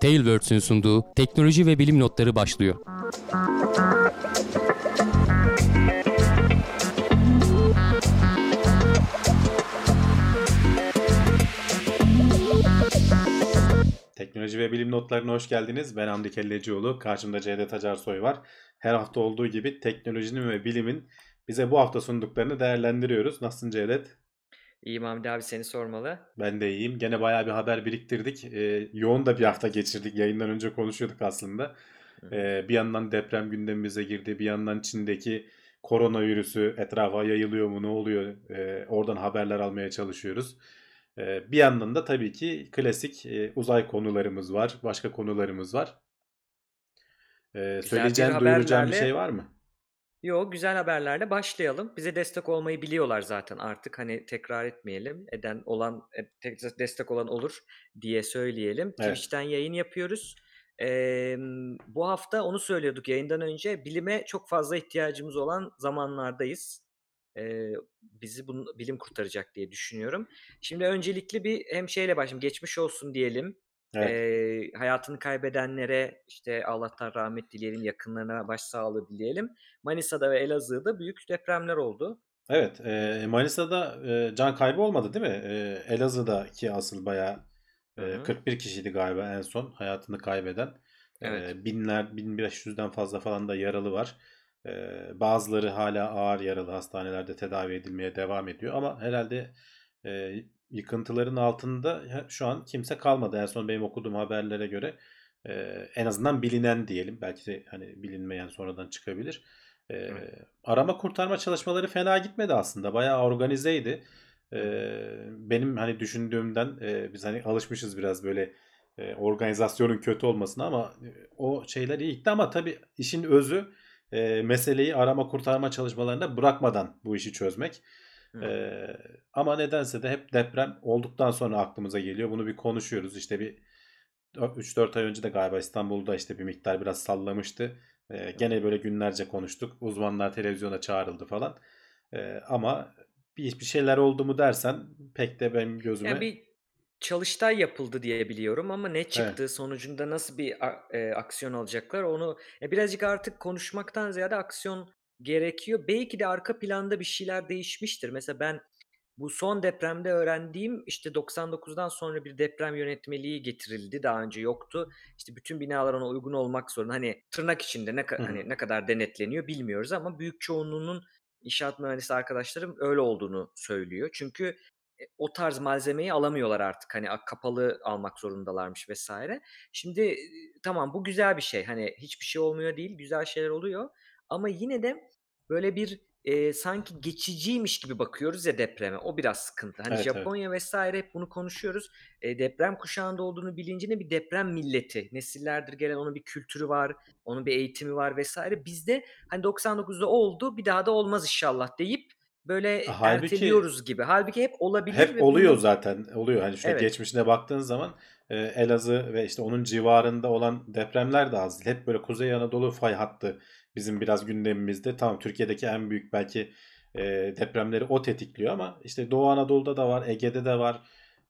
Tailwords'ün sunduğu teknoloji ve bilim notları başlıyor. Teknoloji ve bilim notlarına hoş geldiniz. Ben Hamdi Kellecioğlu. Karşımda Cevdet Acarsoy var. Her hafta olduğu gibi teknolojinin ve bilimin bize bu hafta sunduklarını değerlendiriyoruz. Nasılsın Cevdet? İyiyim Hamdi abi seni sormalı. Ben de iyiyim. Gene bayağı bir haber biriktirdik. Ee, yoğun da bir hafta geçirdik. Yayından önce konuşuyorduk aslında. Ee, bir yandan deprem gündemimize girdi. Bir yandan Çin'deki koronavirüsü etrafa yayılıyor mu ne oluyor? Ee, oradan haberler almaya çalışıyoruz. Ee, bir yandan da tabii ki klasik e, uzay konularımız var. Başka konularımız var. Ee, söyleyeceğin, duyuracağın bir şey var mı? Yo güzel haberlerle başlayalım. Bize destek olmayı biliyorlar zaten artık hani tekrar etmeyelim. Eden olan e, tek- destek olan olur diye söyleyelim. Evet. Twitch'ten yayın yapıyoruz. Ee, bu hafta onu söylüyorduk yayından önce. Bilime çok fazla ihtiyacımız olan zamanlardayız. Ee, bizi bunu, bilim kurtaracak diye düşünüyorum. Şimdi öncelikli bir hem şeyle başlayalım. Geçmiş olsun diyelim. Evet. Ee, hayatını kaybedenlere işte Allah'tan rahmet dileyelim, yakınlarına başsağlığı dileyelim. Manisa'da ve Elazığ'da büyük depremler oldu. Evet, e, Manisa'da e, can kaybı olmadı değil mi? E, Elazığ'daki asıl bayağı e, Hı hı. 41 kişiydi galiba en son hayatını kaybeden. E, Evet. binler, 1500'den fazla falan da yaralı var. E, bazıları hala ağır yaralı hastanelerde tedavi edilmeye devam ediyor ama herhalde e, yıkıntıların altında şu an kimse kalmadı. En son benim okuduğum haberlere göre e, en azından bilinen diyelim. Belki de hani bilinmeyen sonradan çıkabilir. E, Evet. arama kurtarma çalışmaları fena gitmedi aslında. Bayağı organizeydi. E, benim hani düşündüğümden e, biz hani alışmışız biraz böyle e, organizasyonun kötü olmasına ama e, o şeyler iyi gitti ama tabii işin özü e, meseleyi arama kurtarma çalışmalarında bırakmadan bu işi çözmek. Hı. Ee, ama nedense de hep deprem olduktan sonra aklımıza geliyor. Bunu bir konuşuyoruz. İşte bir 3-4 ay önce de galiba İstanbul'da işte bir miktar biraz sallamıştı. Ee, gene böyle günlerce konuştuk. Uzmanlar televizyona çağrıldı falan. Ee, ama bir, bir şeyler oldu mu dersen pek de benim gözüme Yani bir çalıştay yapıldı diye biliyorum ama ne çıktı sonucunda nasıl bir e, aksiyon alacaklar onu e, birazcık artık konuşmaktan ziyade aksiyon gerekiyor. Belki de arka planda bir şeyler değişmiştir. Mesela ben bu son depremde öğrendiğim işte 99'dan sonra bir deprem yönetmeliği getirildi. Daha önce yoktu. İşte bütün binalar ona uygun olmak zorunda. Hani tırnak içinde ne, ka- hani ne kadar denetleniyor bilmiyoruz ama büyük çoğunluğunun inşaat mühendisi arkadaşlarım öyle olduğunu söylüyor. Çünkü e, o tarz malzemeyi alamıyorlar artık. Hani kapalı almak zorundalarmış vesaire. Şimdi e, tamam bu güzel bir şey. Hani hiçbir şey olmuyor değil. Güzel şeyler oluyor. Ama yine de böyle bir e, sanki geçiciymiş gibi bakıyoruz ya depreme. O biraz sıkıntı. Hani Evet, evet. Japonya vesaire hep bunu konuşuyoruz. E, deprem kuşağında olduğunu bilincinde bir deprem milleti. Nesillerdir gelen onun bir kültürü var. Onun bir eğitimi var vesaire. Bizde hani 99'da oldu bir daha da olmaz inşallah deyip böyle Halbuki- erteliyoruz gibi. Halbuki hep olabilir. Hep oluyor bunu- zaten. Oluyor. Hani şöyle Evet. geçmişine baktığın zaman e, Elazığ ve işte onun civarında olan depremler de az değil. Hep böyle Kuzey Anadolu fay hattı bizim biraz gündemimizde. Tamam Türkiye'deki en büyük belki e, depremleri o tetikliyor ama işte Doğu Anadolu'da da var, Ege'de de var.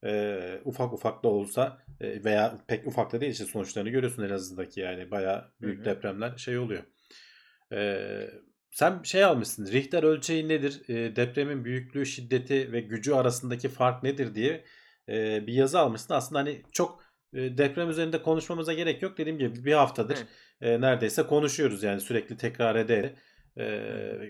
E, ufak ufak da olsa e, veya pek ufak da değil işte sonuçlarını görüyorsun Elazığ'daki yani bayağı büyük Hı hı. depremler şey oluyor. E, sen şey almışsın. Richter ölçeği nedir? E, depremin büyüklüğü, şiddeti ve gücü arasındaki fark nedir diye e, bir yazı almışsın. Aslında hani çok deprem üzerinde konuşmamıza gerek yok. Dediğim gibi bir haftadır Evet. neredeyse konuşuyoruz yani sürekli tekrar ederek.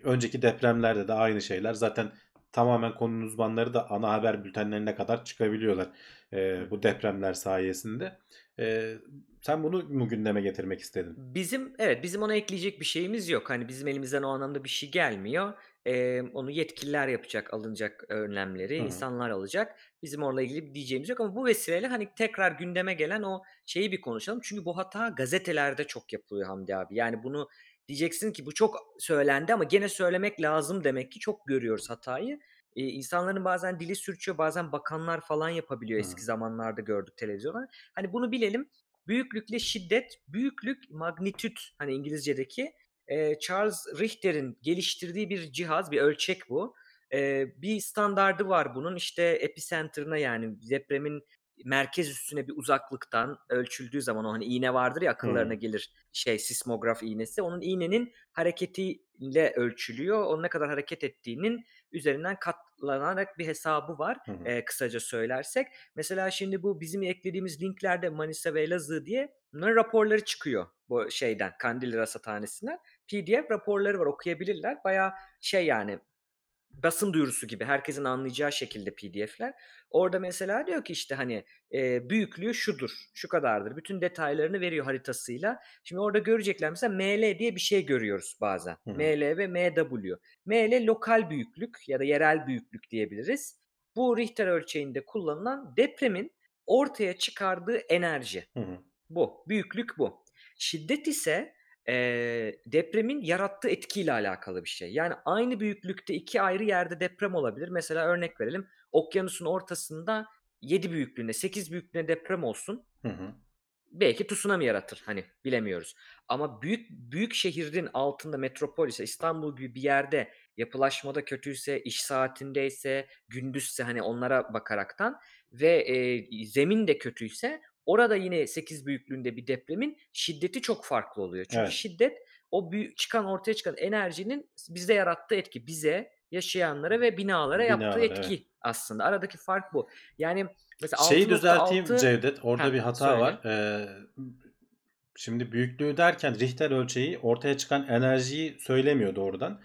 Önceki depremlerde de aynı şeyler. Zaten tamamen konunun uzmanları da ana haber bültenlerine kadar çıkabiliyorlar e, bu depremler sayesinde. E, sen bunu mu gündeme getirmek istedin? Bizim evet bizim ona ekleyecek bir şeyimiz yok. Hani bizim elimizden o anlamda bir şey gelmiyor. Ee, onu yetkililer yapacak, alınacak önlemleri, Hı hı. insanlar alacak. Bizim onunla ilgili bir diyeceğimiz yok ama bu vesileyle hani tekrar gündeme gelen o şeyi bir konuşalım. Çünkü bu hata gazetelerde çok yapılıyor Hamdi abi. Yani bunu diyeceksin ki bu çok söylendi ama gene söylemek lazım demek ki çok görüyoruz hatayı. Ee, insanların bazen dili sürçüyor, bazen bakanlar falan yapabiliyor Hı. eski zamanlarda gördük televizyonda. Hani bunu bilelim. Büyüklükle şiddet, büyüklük magnitüt hani İngilizce'deki e, Charles Richter'in geliştirdiği bir cihaz, bir ölçek bu. E, bir standardı var bunun işte epicenter'ına yani depremin merkez üstüne bir uzaklıktan ölçüldüğü zaman o hani iğne vardır ya akıllarına Hımm. gelir şey sismograf iğnesi. Onun iğnenin hareketiyle ölçülüyor. O ne kadar hareket ettiğinin üzerinden katlanarak bir hesabı var. Hı. Eee, kısaca söylersek. Mesela şimdi bu bizim eklediğimiz linklerde Manisa ve Elazığ diye bunların raporları çıkıyor bu şeyden Kandilli Rasathanesi'nden. PDF raporları var okuyabilirler. Bayağı şey yani basın duyurusu gibi herkesin anlayacağı şekilde PDF'ler. Orada mesela diyor ki işte hani e, büyüklüğü şudur, şu kadardır. Bütün detaylarını veriyor haritasıyla. Şimdi orada görecekler mesela ML diye bir şey görüyoruz bazen. Hı hı. ML ve MW. ML lokal büyüklük ya da yerel büyüklük diyebiliriz. Bu Richter ölçeğinde kullanılan depremin ortaya çıkardığı enerji. Hı hı. Bu. Büyüklük bu. Şiddet ise eee, depremin yarattığı etkiyle alakalı bir şey. Yani aynı büyüklükte iki ayrı yerde deprem olabilir. Mesela örnek verelim. Okyanusun ortasında 7 büyüklüğünde, 8 büyüklüğünde deprem olsun. Hı hı. Belki tsunami yaratır. Hani bilemiyoruz. Ama büyük büyük şehrin altında metropol ise İstanbul gibi bir yerde yapılaşmada kötüyse, iş saatindeyse, gündüzse hani onlara bakaraktan ve e, zemin de kötüyse orada yine 8 büyüklüğünde bir depremin şiddeti çok farklı oluyor. Çünkü Evet. şiddet o büyük, çıkan ortaya çıkan enerjinin bizde yarattığı etki. Bize, yaşayanlara ve binalara yaptığı Binalara, etki evet. aslında. Aradaki fark bu. Yani mesela Şeyi düzelteyim 6.6 Cevdet. Orada Heh, bir hata söyle. var. Ee, şimdi büyüklüğü derken Richter ölçeği ortaya çıkan enerjiyi söylemiyor doğrudan.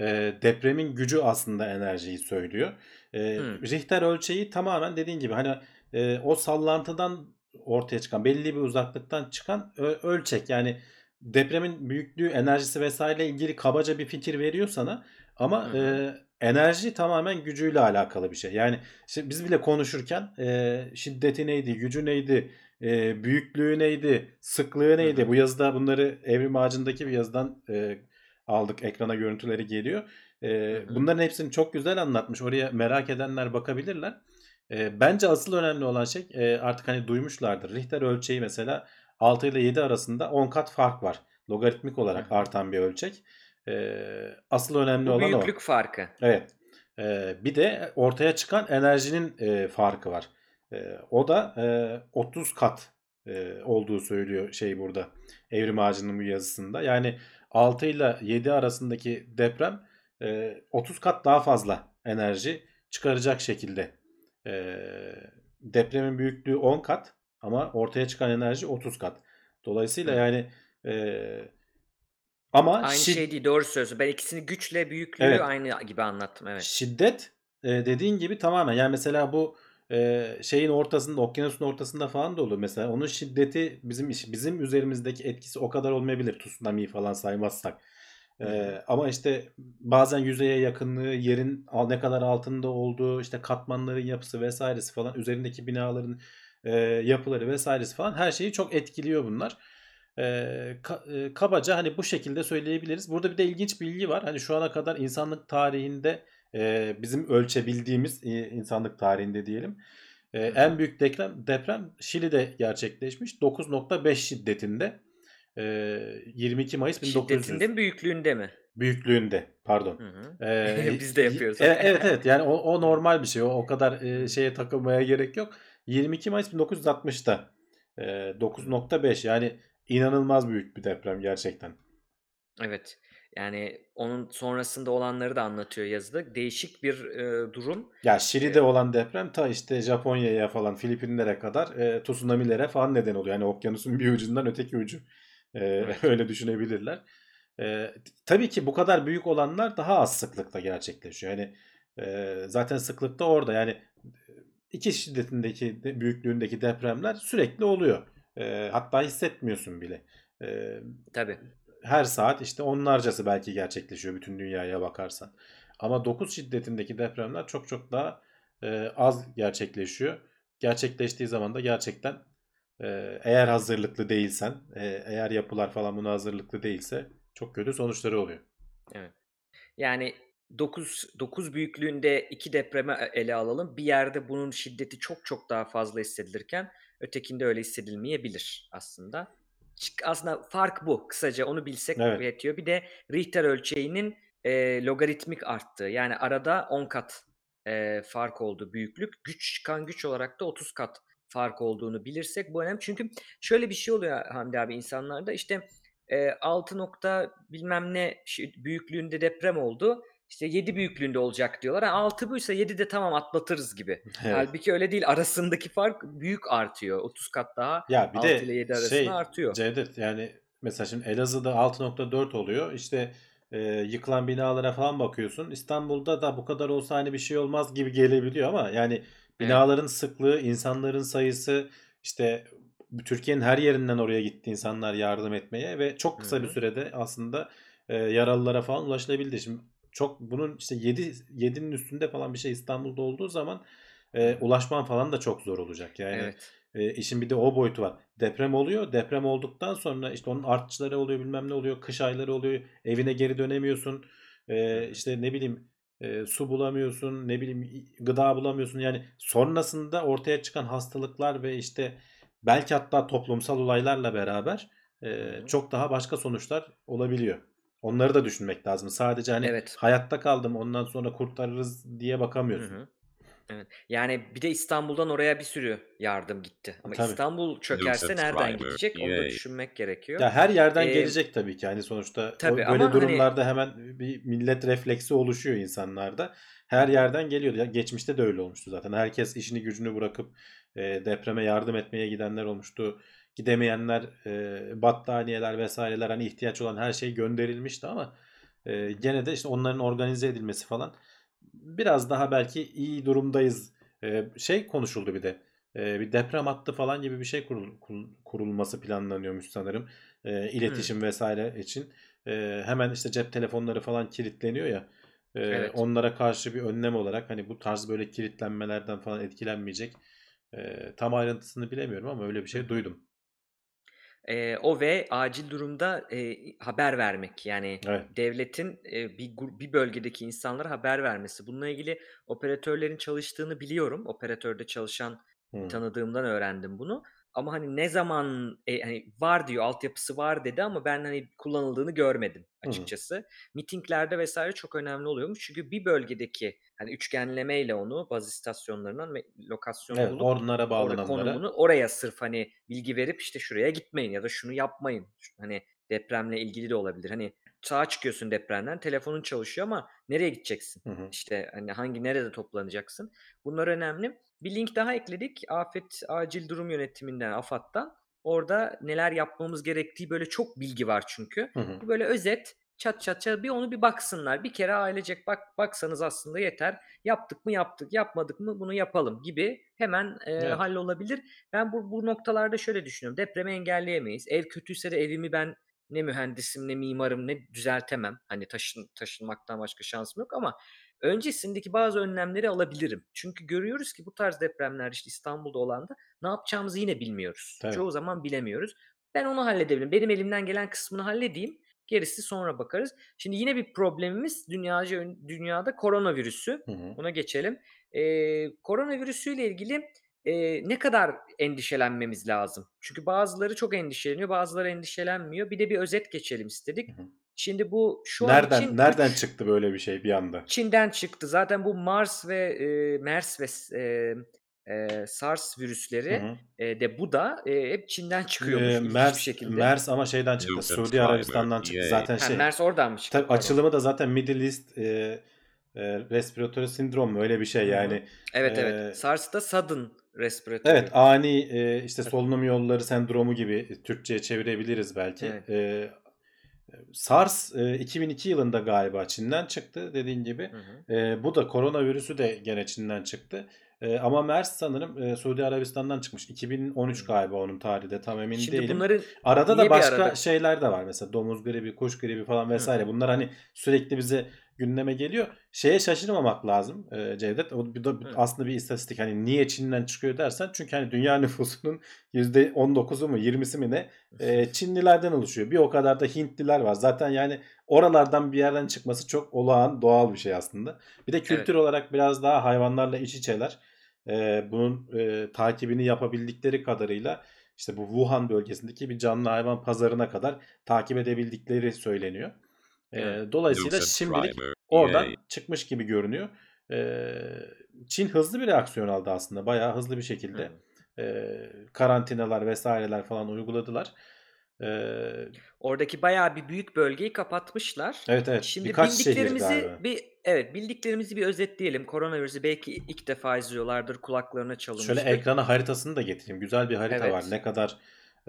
Ee, depremin gücü aslında enerjiyi söylüyor. Ee, Hmm. Richter ölçeği tamamen dediğin gibi hani e, o sallantıdan ortaya çıkan belli bir uzaklıktan çıkan ölçek. Yani depremin büyüklüğü, enerjisi vesaire ilgili kabaca bir fikir veriyor sana. Ama Hı hı. e, enerji tamamen gücüyle alakalı bir şey. Yani işte biz bile konuşurken e, şiddeti neydi, gücü neydi, e, büyüklüğü neydi, sıklığı neydi? hı. Bu yazıda bunları Evrim Ağacı'ndaki bir yazıdan e, aldık. Ekrana görüntüleri geliyor. E, bunların hepsini çok güzel anlatmış. Oraya merak edenler bakabilirler. E, bence asıl önemli olan şey e, artık hani duymuşlardır. Richter ölçeği mesela 6 ile 7 arasında 10 kat fark var. Logaritmik olarak artan bir ölçek. E, asıl önemli Bu olan o. büyüklük farkı. Evet. Ee, bir de ortaya çıkan enerjinin e, farkı var. E, o da e, 30 kat e, olduğu söylüyor şey burada. Evrim Ağacı'nın bu yazısında. Yani 6 ile 7 arasındaki deprem e, 30 kat daha fazla enerji çıkaracak şekilde. E, depremin büyüklüğü 10 kat ama ortaya çıkan enerji 30 kat. Dolayısıyla Hı. yani e, ama Aynı şid- şey değil. Doğru söylüyorsun. Ben ikisini güçle büyüklüğü Evet. aynı gibi anlattım. Evet. Şiddet e, dediğin gibi tamamen yani mesela bu e, şeyin ortasında okyanusun ortasında falan da olur mesela onun şiddeti bizim bizim üzerimizdeki etkisi o kadar olmayabilir tsunami falan saymazsak. E, hı. ama işte bazen yüzeye yakınlığı yerin ne kadar altında olduğu işte katmanların yapısı vesairesi falan üzerindeki binaların e, yapıları vesairesi falan her şeyi çok etkiliyor bunlar. E, ka- e, kabaca hani bu şekilde söyleyebiliriz. Burada bir de ilginç bilgi var. Hani şu ana kadar insanlık tarihinde e, bizim ölçebildiğimiz e, insanlık tarihinde diyelim. E, en büyük deprem, deprem Şili'de gerçekleşmiş. 9.5 şiddetinde. E, 22 Mayıs 1900 Şiddetinde mi büyüklüğünde mi? büyüklüğünde pardon. Hı hı. E, Biz de yapıyoruz. e- evet evet yani o, o normal bir şey. O, o kadar e, şeye takılmaya gerek yok. 22 Mayıs 1960'ta e, 9.5 yani inanılmaz büyük bir deprem gerçekten. Evet. Yani onun sonrasında olanları da anlatıyor yazıda. Değişik bir e, durum. Ya Şili'de olan deprem ta işte Japonya'ya falan Filipinlere kadar e, tsunami'lere falan neden oluyor. Yani okyanusun bir ucundan öteki ucu. E, evet. öyle düşünebilirler. E, tabii ki bu kadar büyük olanlar daha az sıklıkta gerçekleşiyor. Yani e, zaten sıklıkta orada yani iki şiddetindeki de- büyüklüğündeki depremler sürekli oluyor. E, hatta hissetmiyorsun bile. E, Tabii. her saat işte onlarcası belki gerçekleşiyor bütün dünyaya bakarsan. Ama 9 şiddetindeki depremler çok çok daha e, az gerçekleşiyor. Gerçekleştiği zaman da gerçekten e, eğer hazırlıklı değilsen, eğer yapılar falan buna hazırlıklı değilse çok kötü sonuçları oluyor. Evet. Yani 9 9 büyüklüğünde iki depremi e- ele alalım. Bir yerde bunun şiddeti çok çok daha fazla hissedilirken ötekinde öyle hissedilmeyebilir aslında. Aslında fark bu. Kısaca onu bilsek Evet. yetiyor. Bir de Richter ölçeğinin e, logaritmik arttığı. Yani arada 10 kat e, fark oldu büyüklük. Güç çıkan güç olarak da 30 kat fark olduğunu bilirsek bu önemli. Çünkü şöyle bir şey oluyor Hamdi abi insanlarda işte e, 6 nokta bilmem ne büyüklüğünde deprem oldu. İşte 7 büyüklüğünde olacak diyorlar. Ha, 6 buysa 7 de tamam atlatırız gibi. Evet. Halbuki öyle değil. Arasındaki fark büyük artıyor. 30 kat daha Ya bir 6 de ile 7 arasında şey artıyor. Cevdet yani mesela şimdi Elazığ'da 6.4 oluyor. İşte e, yıkılan binalara falan bakıyorsun. İstanbul'da da bu kadar olsa hani bir şey olmaz gibi gelebiliyor ama yani Evet. binaların sıklığı, insanların sayısı işte Türkiye'nin her yerinden oraya gitti insanlar yardım etmeye ve çok kısa bir hı. sürede aslında e, yaralılara falan ulaşılabildi. Şimdi çok bunun işte 7 7'nin üstünde falan bir şey İstanbul'da olduğu zaman e, ulaşman falan da çok zor olacak. Yani Evet. e, işin bir de o boyutu var. Deprem oluyor. Deprem olduktan sonra işte onun artçıları oluyor bilmem ne oluyor. Kış ayları oluyor. Evine geri dönemiyorsun. E, işte ne bileyim e, su bulamıyorsun. Ne bileyim gıda bulamıyorsun. Yani sonrasında ortaya çıkan hastalıklar ve işte belki hatta toplumsal olaylarla beraber Hı e, hı. çok daha başka sonuçlar olabiliyor. Onları da düşünmek lazım. Sadece hani Evet. hayatta kaldım ondan sonra kurtarırız diye Hı bakamıyorsun. hı. Evet. Yani bir de İstanbul'dan oraya bir sürü yardım gitti. Ama Tabii. İstanbul çökerse nereden subscriber. gidecek? Onu da düşünmek gerekiyor. Ya her yerden Ee, gelecek tabii ki. Hani sonuçta o tabii böyle ama hani durumlarda hemen bir millet refleksi oluşuyor insanlarda. Her yerden geliyor. Ya geçmişte de öyle olmuştu zaten. Herkes işini gücünü bırakıp e, depreme yardım etmeye gidenler olmuştu. Gidemeyenler e, battaniyeler vesaireler hani ihtiyaç olan her şey gönderilmişti ama e, gene de işte onların organize edilmesi falan biraz daha belki iyi durumdayız. E, şey konuşuldu bir de. E, bir deprem hattı falan gibi bir şey kurul- kurul- kurulması planlanıyormuş sanırım. E, Hı. iletişim vesaire için. E, hemen işte cep telefonları falan kilitleniyor ya. E, Evet. onlara karşı bir önlem olarak hani bu tarz böyle kilitlenmelerden falan etkilenmeyecek. E, tam ayrıntısını bilemiyorum ama öyle bir şey duydum. Eee, o ve acil durumda, eee, haber vermek. Yani Evet. devletin, eee, bir bir bölgedeki insanlara haber vermesi. Bununla ilgili operatörlerin çalıştığını biliyorum. Operatörde çalışan bir Hı. tanıdığımdan öğrendim bunu. Ama hani ne zaman, eee, hani var diyor, altyapısı var dedi ama ben hani kullanıldığını görmedim Hı hı. açıkçası. Mitinglerde vesaire çok önemli oluyormuş. Çünkü bir bölgedeki hani üçgenlemeyle onu baz istasyonlarından me lokasyonu Evet, bulup onlara bağlananlara. konumunu oraya sırf hani bilgi verip işte şuraya gitmeyin ya da şunu yapmayın. Hani depremle ilgili de olabilir. Hani sağa çıkıyorsun depremden, telefonun çalışıyor ama nereye gideceksin? Hı hı. İşte hani hangi nerede toplanacaksın? Bunlar önemli. Bir link daha ekledik. Afet Acil Durum Yönetiminden, AFAD'dan. Orada neler yapmamız gerektiği böyle çok bilgi var çünkü. Hı hı. Bu böyle özet, çat çat çat bir onu bir baksınlar. Bir kere ailecek bak baksanız aslında yeter. Yaptık mı yaptık, yapmadık mı bunu yapalım gibi hemen eee, Evet. hallolabilir. Ben bu, bu noktalarda şöyle düşünüyorum. Depremi engelleyemeyiz. Ev kötüyse de evimi ben ne mühendisim ne mimarım ne düzeltemem. Hani taşın, taşınmaktan başka şansım yok ama öncesindeki bazı önlemleri alabilirim. Çünkü görüyoruz ki bu tarz depremler işte İstanbul'da olan da ne yapacağımızı yine bilmiyoruz. Tabii. Çoğu zaman bilemiyoruz. Ben onu halledebilirim. Benim elimden gelen kısmını halledeyim. Gerisi sonra bakarız. Şimdi yine bir problemimiz dünyaca dünyada koronavirüsü. Hı hı. Buna geçelim. Ee, koronavirüsüyle ilgili e, ne kadar endişelenmemiz lazım? Çünkü bazıları çok endişeleniyor, bazıları endişelenmiyor. Bir de bir özet geçelim istedik. Hı hı. Şimdi bu şu an Nereden için nereden 3 çıktı böyle bir şey bir anda? Çin'den çıktı. Zaten bu Mars ve e, MERS ve e, e, SARS Hı virüsleri hı. e, de bu da e, hep Çin'den çıkıyormuş Ee, MERS şekilde. MERS ama şeyden çıktı. New Suudi. Arabistan'dan çıktı. Yay. Zaten Ha, şey. MERS oradan mı çıktı? Tabii açılımı da zaten Middle East e, e, Respiratory Sindrom mu öyle bir şey Hı hı. yani. Evet E, evet. SARS da Sudden Respiratory. evet ani e, işte solunum yolları sendromu gibi Türkçe'ye çevirebiliriz belki. Evet. E, SARS e, 2002 yılında galiba Çin'den çıktı dediğin gibi. Hı hı. E, bu da koronavirüsü de gene Çin'den çıktı. E, ama MERS sanırım e, Suudi Arabistan'dan çıkmış. 2013 Hı. galiba onun tarihi de tam emin Şimdi değilim. bunların Arada da bir başka arada? şeyler de var. Mesela domuz gribi, kuş gribi falan vesaire. hı. Bunlar hani sürekli bize gündeme geliyor. Şeye şaşırmamak lazım e, Cevdet. O bir Hı. aslında bir istatistik. Hani niye Çin'den çıkıyor dersen çünkü hani dünya nüfusunun %19'u mu 20'si mi ne e, Çinlilerden oluşuyor. Bir o kadar da Hintliler var. Zaten yani oralardan bir yerden çıkması çok olağan doğal bir şey aslında. Bir de Evet. kültür olarak biraz daha hayvanlarla iç içeler. E, bunun e, takibini yapabildikleri kadarıyla işte bu Wuhan bölgesindeki bir canlı hayvan pazarına kadar takip edebildikleri söyleniyor. E, dolayısıyla şimdilik oradan çıkmış gibi görünüyor. E, Çin hızlı bir reaksiyon aldı aslında. Bayağı hızlı bir şekilde e, karantinalar vesaireler falan uyguladılar. E, Oradaki bayağı bir büyük bölgeyi kapatmışlar. evet evet Şimdi birkaç bildiklerimizi bir evet bildiklerimizi bir özetleyelim. Koronavirüsü belki ilk defa izliyorlardır, kulaklarına Şöyle çalınmıştır. ekrana haritasını da getireyim. Güzel bir harita var. Evet. Ne kadar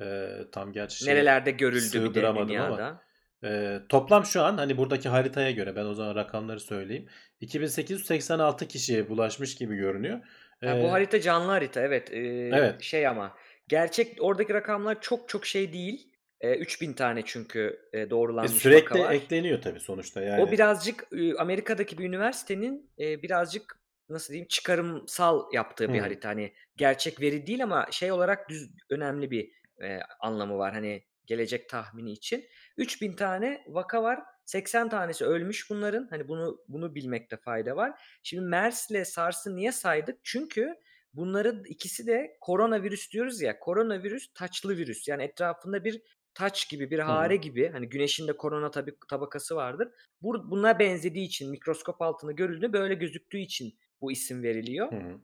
e, tam gerçi şey Nerelerde görüldü bir de ama e, toplam şu an hani buradaki haritaya göre ben o zaman rakamları söyleyeyim. 2886 kişiye bulaşmış gibi görünüyor. Ha, bu E, harita canlı harita evet. Ee, evet. şey ama gerçek oradaki rakamlar çok çok şey değil. Ee, 3000 tane çünkü e, E, doğrulanmış sürekli vaka var. ekleniyor tabii sonuçta O yani. birazcık e, Amerika'daki bir üniversitenin e, birazcık nasıl diyeyim çıkarımsal yaptığı bir Hı. harita. Hani gerçek veri değil ama şey olarak düz önemli bir e, anlamı var. Hani gelecek tahmini için. 3000 tane vaka var. 80 tanesi ölmüş bunların. Hani bunu bunu bilmekte fayda var. Şimdi MERS ile SARS'ı niye saydık? Çünkü bunların ikisi de koronavirüs diyoruz ya. Koronavirüs taçlı virüs. Yani etrafında bir taç gibi, bir hare gibi. Hani güneşin de korona tabi tabakası vardır. Bu, buna benzediği için mikroskop altında görüldüğü böyle gözüktüğü için bu isim veriliyor. Hı hı.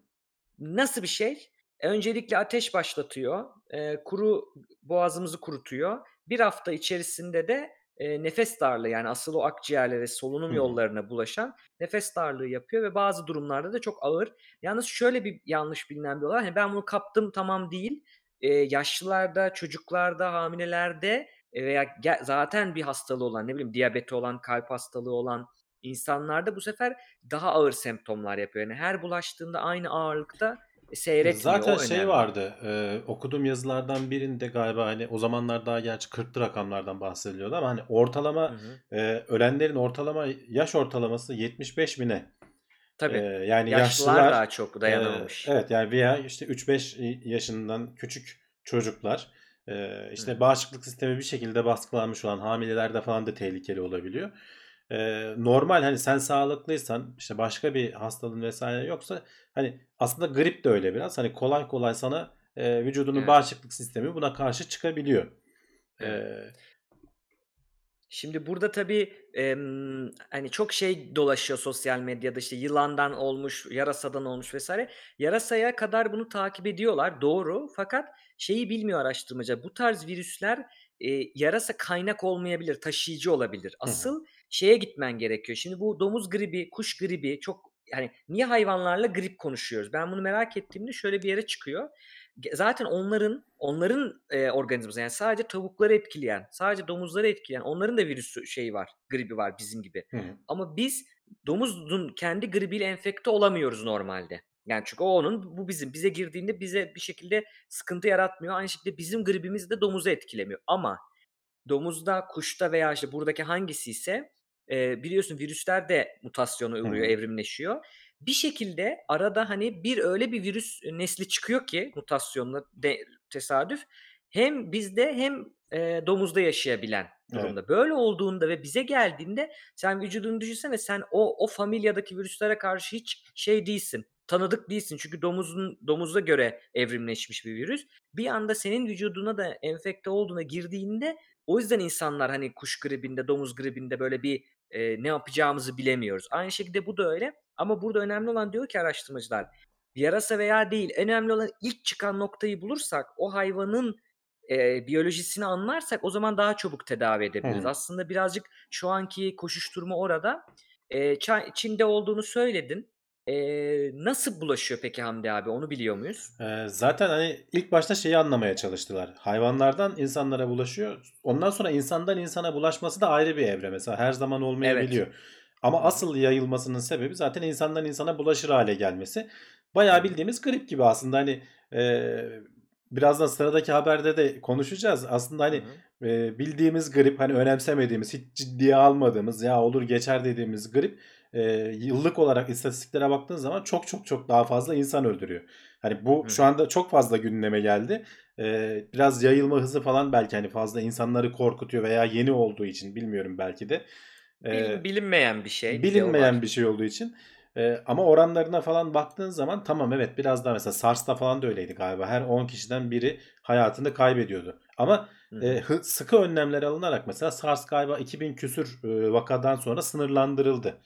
Nasıl bir şey? E, Öncelikle ateş başlatıyor. e, kuru boğazımızı kurutuyor. Bir hafta içerisinde de e, nefes darlığı yani asıl o akciğerlere, solunum hı. yollarına bulaşan nefes darlığı yapıyor ve bazı durumlarda da çok ağır. Yalnız şöyle bir yanlış bilinen bir olay. Hani ben bunu kaptım tamam değil. E, yaşlılarda, çocuklarda, hamilelerde e, veya zaten bir hastalığı olan, ne bileyim diyabeti olan, kalp hastalığı olan insanlarda bu sefer daha ağır semptomlar yapıyor. Yani her bulaştığında aynı ağırlıkta e, seyretmiyor. Zaten O şey önemli. vardı. e, okuduğum yazılardan birinde galiba hani o zamanlar daha gerçi 40'lı rakamlardan bahsediliyordu ama hani Hı ortalama hı. e, ölenlerin ortalama yaş ortalaması 75 bine. E, Tabii. yani Yaşlılar yaşlılar daha çok e, dayanamamış. evet yani veya işte 3-5 yaşından küçük çocuklar e, işte hı. bağışıklık sistemi bir şekilde baskılanmış olan hamilelerde falan da tehlikeli olabiliyor. E, normal hani sen sağlıklıysan işte başka bir hastalığın vesaire yoksa hani aslında grip de öyle biraz hani kolay kolay sana e, vücudunun Evet. bağışıklık sistemi buna karşı çıkabiliyor. E, Evet. Şimdi burada tabii em, hani çok şey dolaşıyor sosyal medyada işte yılandan olmuş, yarasadan olmuş vesaire. Yarasaya kadar bunu takip ediyorlar doğru fakat şeyi bilmiyor araştırmacı. Bu tarz virüsler e, yarasa kaynak olmayabilir, taşıyıcı olabilir. hı hı. Asıl şeye gitmen gerekiyor. Şimdi bu domuz gribi, kuş gribi çok yani niye hayvanlarla grip konuşuyoruz? Ben bunu merak ettiğimde şöyle bir yere çıkıyor. Zaten onların onların e, organizması yani sadece tavukları etkileyen, sadece domuzları etkileyen onların da virüsü şeyi var, gribi var bizim gibi. Hı hı. Ama biz domuzun kendi gribiyle enfekte olamıyoruz normalde. Yani çünkü o onun, bu bizim. Bize girdiğinde bize bir şekilde sıkıntı yaratmıyor. Aynı şekilde bizim gribimiz de domuzu etkilemiyor. Ama domuzda, kuşta veya işte buradaki hangisi ise e, biliyorsun virüsler de mutasyona uğruyor, hı. evrimleşiyor. Bir şekilde arada hani bir öyle bir virüs nesli çıkıyor ki mutasyonla de, tesadüf hem bizde hem e, domuzda yaşayabilen Evet. durumda. Böyle olduğunda ve bize geldiğinde sen vücudunu düşünsene sen o o familyadaki virüslere karşı hiç şey değilsin. Tanıdık değilsin. Çünkü domuzun domuza göre evrimleşmiş bir virüs. Bir anda senin vücuduna da enfekte olduğuna girdiğinde o yüzden insanlar hani kuş gribinde, domuz gribinde böyle bir e, ne yapacağımızı bilemiyoruz. Aynı şekilde bu da öyle. Ama burada önemli olan diyor ki araştırmacılar yarasa veya değil önemli olan ilk çıkan noktayı bulursak o hayvanın e, biyolojisini anlarsak o zaman daha çabuk tedavi edebiliriz. hı. Aslında birazcık şu anki koşuşturma orada. E, Çin'de olduğunu söyledin. E, nasıl bulaşıyor peki Hamdi abi onu biliyor muyuz? Ee, zaten hani ilk başta şeyi anlamaya çalıştılar. Hayvanlardan insanlara bulaşıyor. Ondan sonra insandan insana bulaşması da ayrı bir evre. Mesela her zaman Evet. Ama asıl yayılmasının sebebi zaten insandan insana bulaşır hale gelmesi. Bayağı bildiğimiz grip gibi aslında hani e, birazdan sıradaki haberde de konuşacağız. Aslında hani hı. e, bildiğimiz grip hani önemsemediğimiz hiç ciddiye almadığımız ya olur geçer dediğimiz grip e, yıllık olarak istatistiklere baktığın zaman çok çok çok daha fazla insan öldürüyor. Hani bu Hı şu anda çok fazla gündeme geldi. E, biraz yayılma hızı falan belki hani fazla insanları korkutuyor veya yeni olduğu için bilmiyorum belki de. E, Bil- bilinmeyen bir şey bilinmeyen bir şey olduğu için. E, ama oranlarına falan baktığın zaman tamam evet biraz daha mesela SARS'ta falan da öyleydi galiba. Her 10 kişiden biri hayatını kaybediyordu. Ama Hı e, sıkı önlemler alınarak mesela SARS galiba 2000 küsür e, vakadan sonra sınırlandırıldı.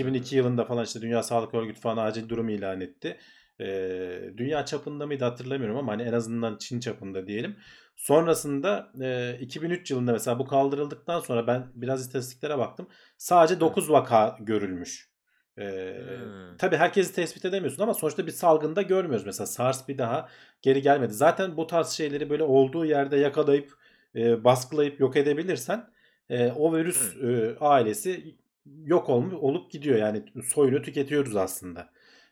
Hı 2002 hı. yılında falan işte Dünya Sağlık Örgütü falan acil durum ilan etti. Ee, dünya çapında mıydı hatırlamıyorum ama hani en azından Çin çapında diyelim. Sonrasında e, 2003 yılında mesela bu kaldırıldıktan sonra ben biraz istatistiklere baktım. Sadece 9 vaka görülmüş. Ee, Hmm. tabii herkesi tespit edemiyorsun ama sonuçta bir salgında görmüyoruz. Mesela SARS bir daha geri gelmedi. Zaten bu tarz şeyleri böyle olduğu yerde yakalayıp e, baskılayıp yok edebilirsen e, o virüs e, ailesi yok olmuş olup gidiyor. Yani soyunu tüketiyoruz aslında.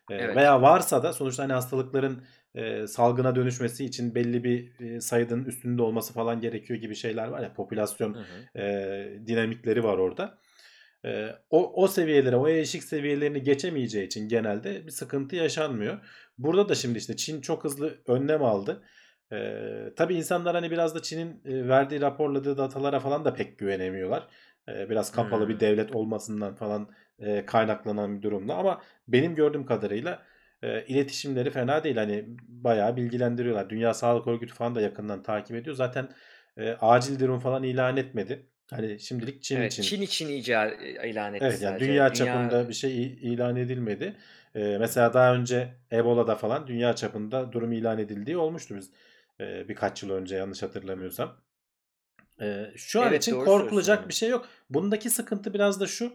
E, Evet. Veya varsa da sonuçta hani hastalıkların e, salgına dönüşmesi için belli bir e, sayının üstünde olması falan gerekiyor gibi şeyler var ya popülasyon Hı hı. e, dinamikleri var orada. E, o, o seviyelere, o eşik seviyelerini geçemeyeceği için genelde bir sıkıntı yaşanmıyor. Burada da şimdi işte Çin çok hızlı önlem aldı. E, tabii insanlar hani biraz da Çin'in verdiği raporladığı datalara falan da pek güvenemiyorlar. E, biraz kapalı bir Hmm. devlet olmasından falan e, kaynaklanan bir durumda ama benim gördüğüm kadarıyla e, iletişimleri fena değil. Hani bayağı bilgilendiriyorlar. Dünya Sağlık Örgütü falan da yakından takip ediyor. Zaten e, acil durum falan ilan etmedi. Hani şimdilik Çin Evet, için. Çin için ica ilan etti Evet yani sadece. dünya Dünya çapında bir şey ilan edilmedi. Ee, mesela daha önce Ebola'da falan dünya çapında durum ilan edildiği olmuştu biz e, birkaç yıl önce yanlış hatırlamıyorsam. Ee, şu an Evet, için korkulacak bir şey yok. Bundaki sıkıntı biraz da şu.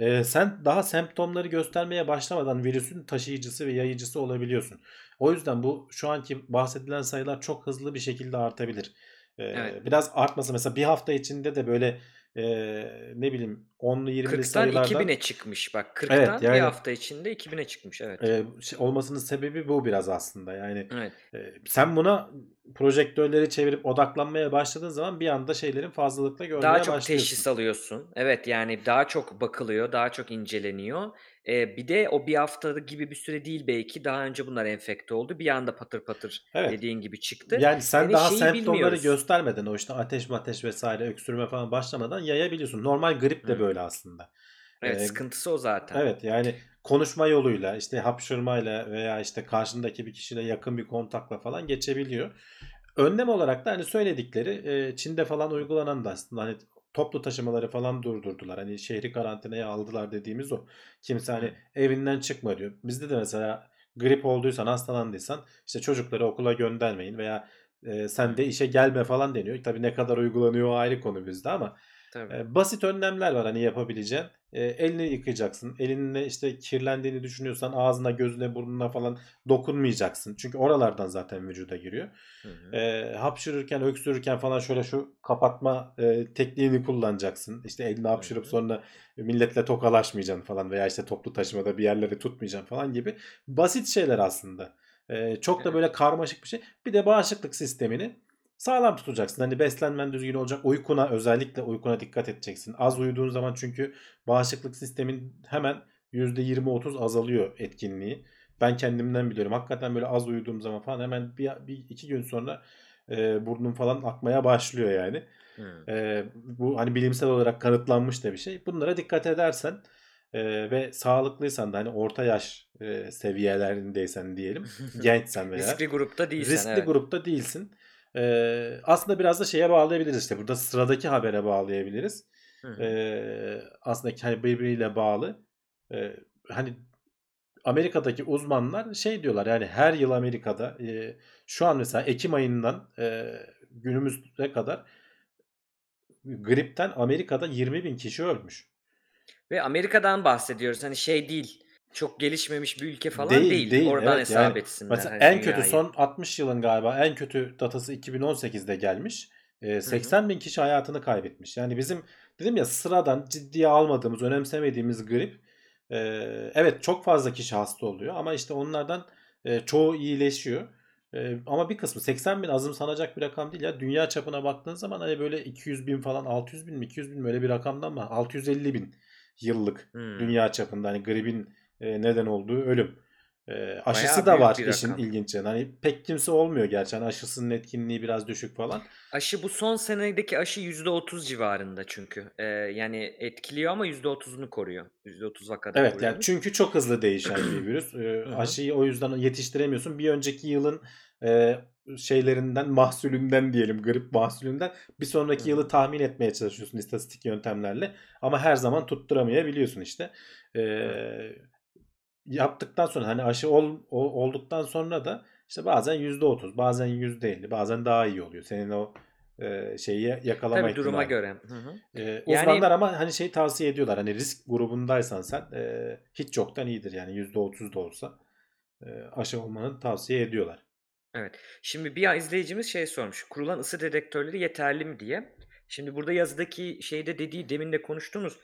E, sen daha semptomları göstermeye başlamadan virüsün taşıyıcısı ve yayıcısı olabiliyorsun. O yüzden bu şu anki bahsedilen sayılar çok hızlı bir şekilde artabilir. Ee, Evet. biraz artması mesela bir hafta içinde de böyle e, ne bileyim 10'lu 20'li 40'tan sayılardan 2000'e çıkmış bak. Evet 40'tan yani bir hafta içinde 2000'e çıkmış evet. e, olmasının sebebi bu biraz aslında. Yani Evet. e, sen buna projektörleri çevirip odaklanmaya başladığın zaman bir anda şeylerin fazlalıkla görmeye Daha çok başlıyorsun. teşhis alıyorsun. Evet yani daha çok bakılıyor, daha çok inceleniyor. Ee, bir de o bir hafta gibi bir süre değil belki. Daha önce bunlar enfekte oldu. Bir anda patır patır Evet. dediğin gibi çıktı. Yani sen Yani daha semptomları bilmiyoruz. göstermeden o işte ateş mateş vesaire öksürme falan başlamadan yayabiliyorsun. Normal grip de Hı. Böyle aslında. Evet Ee, sıkıntısı o zaten. Evet yani konuşma yoluyla işte hapşırmayla veya işte karşındaki bir kişiyle yakın bir kontakla falan geçebiliyor. Önlem olarak da hani söyledikleri e, Çin'de falan uygulanan da aslında hani toplu taşımaları falan durdurdular. Hani şehri karantinaya aldılar dediğimiz o. Kimse hani evinden çıkma diyor. Bizde de mesela grip olduysan hastalandıysan işte çocukları okula göndermeyin veya e, sen de işe gelme falan deniyor. Tabii ne kadar uygulanıyor o ayrı konu bizde ama Tabii. e, basit önlemler var hani yapabileceğin. E, elini yıkayacaksın. Elinle işte kirlendiğini düşünüyorsan ağzına, gözüne, burnuna falan dokunmayacaksın. Çünkü oralardan zaten vücuda giriyor. Hı hı. E, hapşırırken, öksürürken falan şöyle şu kapatma e, tekniğini kullanacaksın. İşte elini Hı hapşırıp hı. sonra milletle tokalaşmayacaksın falan veya işte toplu taşımada bir yerleri tutmayacaksın falan gibi basit şeyler aslında. E, çok da Evet. böyle karmaşık bir şey. Bir de bağışıklık sistemini sağlam tutacaksın. Hani beslenmen düzgün olacak. Uykuna özellikle uykuna dikkat edeceksin. Az uyuduğun zaman çünkü bağışıklık sistemin hemen %20-30 azalıyor etkinliği. Ben kendimden biliyorum. Hakikaten böyle az uyuduğum zaman falan hemen bir, bir iki gün sonra e, burnum falan akmaya başlıyor yani. Hı. E, bu hani bilimsel olarak kanıtlanmış da bir şey. Bunlara dikkat edersen e, ve sağlıklıysan da hani orta yaş e, seviyelerindeysen diyelim, gençsen veya Riskli grupta değilsen riskli evet. grupta değilsin. Ee, aslında biraz da şeye bağlayabiliriz işte. Burada sıradaki habere bağlayabiliriz. Hı. Ee, aslında hani birbiriyle bağlı. Ee, hani Amerika'daki uzmanlar şey diyorlar yani her yıl Amerika'da e, şu an mesela Ekim ayından e, günümüze kadar gripten Amerika'da 20 bin kişi ölmüş. Ve Amerika'dan bahsediyoruz. Hani şey değil. Çok gelişmemiş bir ülke falan Değil değil. değil Oradan evet hesap yani etsinler mesela hani en kötü son 60 yılın galiba en kötü datası 2018'de gelmiş. Ee, Hı hı. 80 bin kişi hayatını kaybetmiş. Yani bizim dedim ya sıradan ciddiye almadığımız, önemsemediğimiz grip e, evet çok fazla kişi hasta oluyor ama işte onlardan e, çoğu iyileşiyor. E, ama bir kısmı 80 bin azımsanacak bir rakam değil ya. Dünya çapına baktığın zaman hani böyle 200 bin falan 600 bin mi 200 bin mi öyle bir rakamdan mı 650 bin yıllık Hmm. dünya çapında hani gripin e, neden olduğu ölüm. E, aşısı Bayağı da var işin rakam. ilginç yanı. Hani pek kimse olmuyor gerçi. Hani aşısının etkinliği biraz düşük falan. Aşı bu son senedeki aşı %30 civarında çünkü. Ee, yani etkiliyor ama %30'unu koruyor. %30 vakada Evet yani koruyormuş. çünkü çok hızlı değişen bir virüs. E, aşıyı o yüzden yetiştiremiyorsun. Bir önceki yılın e, şeylerinden, mahsulünden diyelim, grip mahsulünden bir sonraki hı. yılı tahmin etmeye çalışıyorsun istatistik yöntemlerle. Ama her zaman tutturamayabiliyorsun işte. E, Evet. Yaptıktan sonra hani aşı ol, ol- olduktan sonra da işte bazen %30, bazen %50, bazen daha iyi oluyor. Senin o e, şeyi yakalama Tabii duruma ihtimali. göre. Hı hı. E, Yani- uzmanlar ama hani şey tavsiye ediyorlar. Hani risk grubundaysan sen e, hiç çoktan iyidir yani %30 da olsa e, aşı olmanı tavsiye ediyorlar. Evet. Şimdi bir izleyicimiz şey sormuş. Kurulan ısı dedektörleri yeterli mi diye. Şimdi burada yazıdaki şeyde dediği demin de konuştuğumuz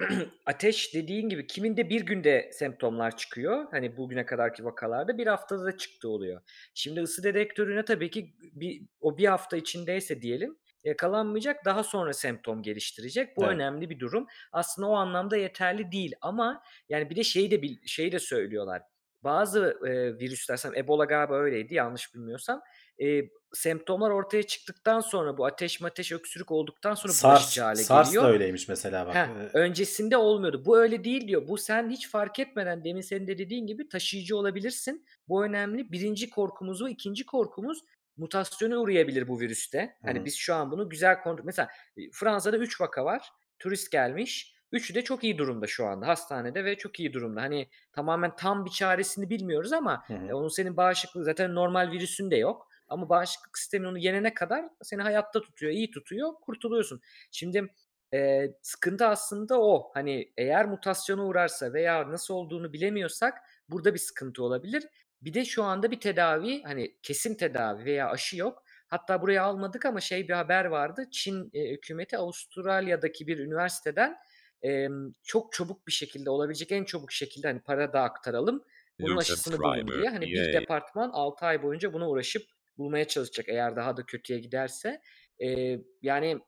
ateş dediğin gibi kiminde bir günde semptomlar çıkıyor. Hani bugüne kadarki vakalarda bir haftada da çıktı oluyor. Şimdi ısı dedektörüne tabii ki bir, o bir hafta içindeyse diyelim yakalanmayacak daha sonra semptom geliştirecek. Bu Evet. önemli bir durum. Aslında o anlamda yeterli değil ama yani bir de şeyi de şeyi de söylüyorlar. Bazı e, virüsler, Ebola galiba öyleydi yanlış bilmiyorsam. E, semptomlar ortaya çıktıktan sonra bu ateş mateş öksürük olduktan sonra SARS, bulaşıcı hale SARS geliyor. da öyleymiş mesela bak. Heh, E, öncesinde olmuyordu. Bu öyle değil diyor. Bu sen hiç fark etmeden demin senin de dediğin gibi taşıyıcı olabilirsin. Bu önemli. Birinci korkumuz bu. ikinci korkumuz mutasyona uğrayabilir bu virüste. Hani Hı biz şu an bunu güzel kontrol... Mesela Fransa'da 3 vaka var. Turist gelmiş. Üçü de çok iyi durumda şu anda hastanede ve çok iyi durumda. Hani tamamen tam bir çaresini bilmiyoruz ama Hı hı. e, onun senin bağışıklığı zaten normal virüsün de yok. Ama bağışıklık sistemin onu yenene kadar seni hayatta tutuyor, iyi tutuyor, kurtuluyorsun. Şimdi e, sıkıntı aslında o. Hani eğer mutasyona uğrarsa veya nasıl olduğunu bilemiyorsak burada bir sıkıntı olabilir. Bir de şu anda bir tedavi hani kesin tedavi veya aşı yok. Hatta buraya almadık ama şey bir haber vardı. Çin e, hükümeti Avustralya'daki bir üniversiteden e, çok çabuk bir şekilde olabilecek en çabuk şekilde hani para da aktaralım. Bunun aşısını bulun diye. Hani bir departman 6 ay boyunca buna uğraşıp bulmaya çalışacak eğer daha da kötüye giderse. E, yani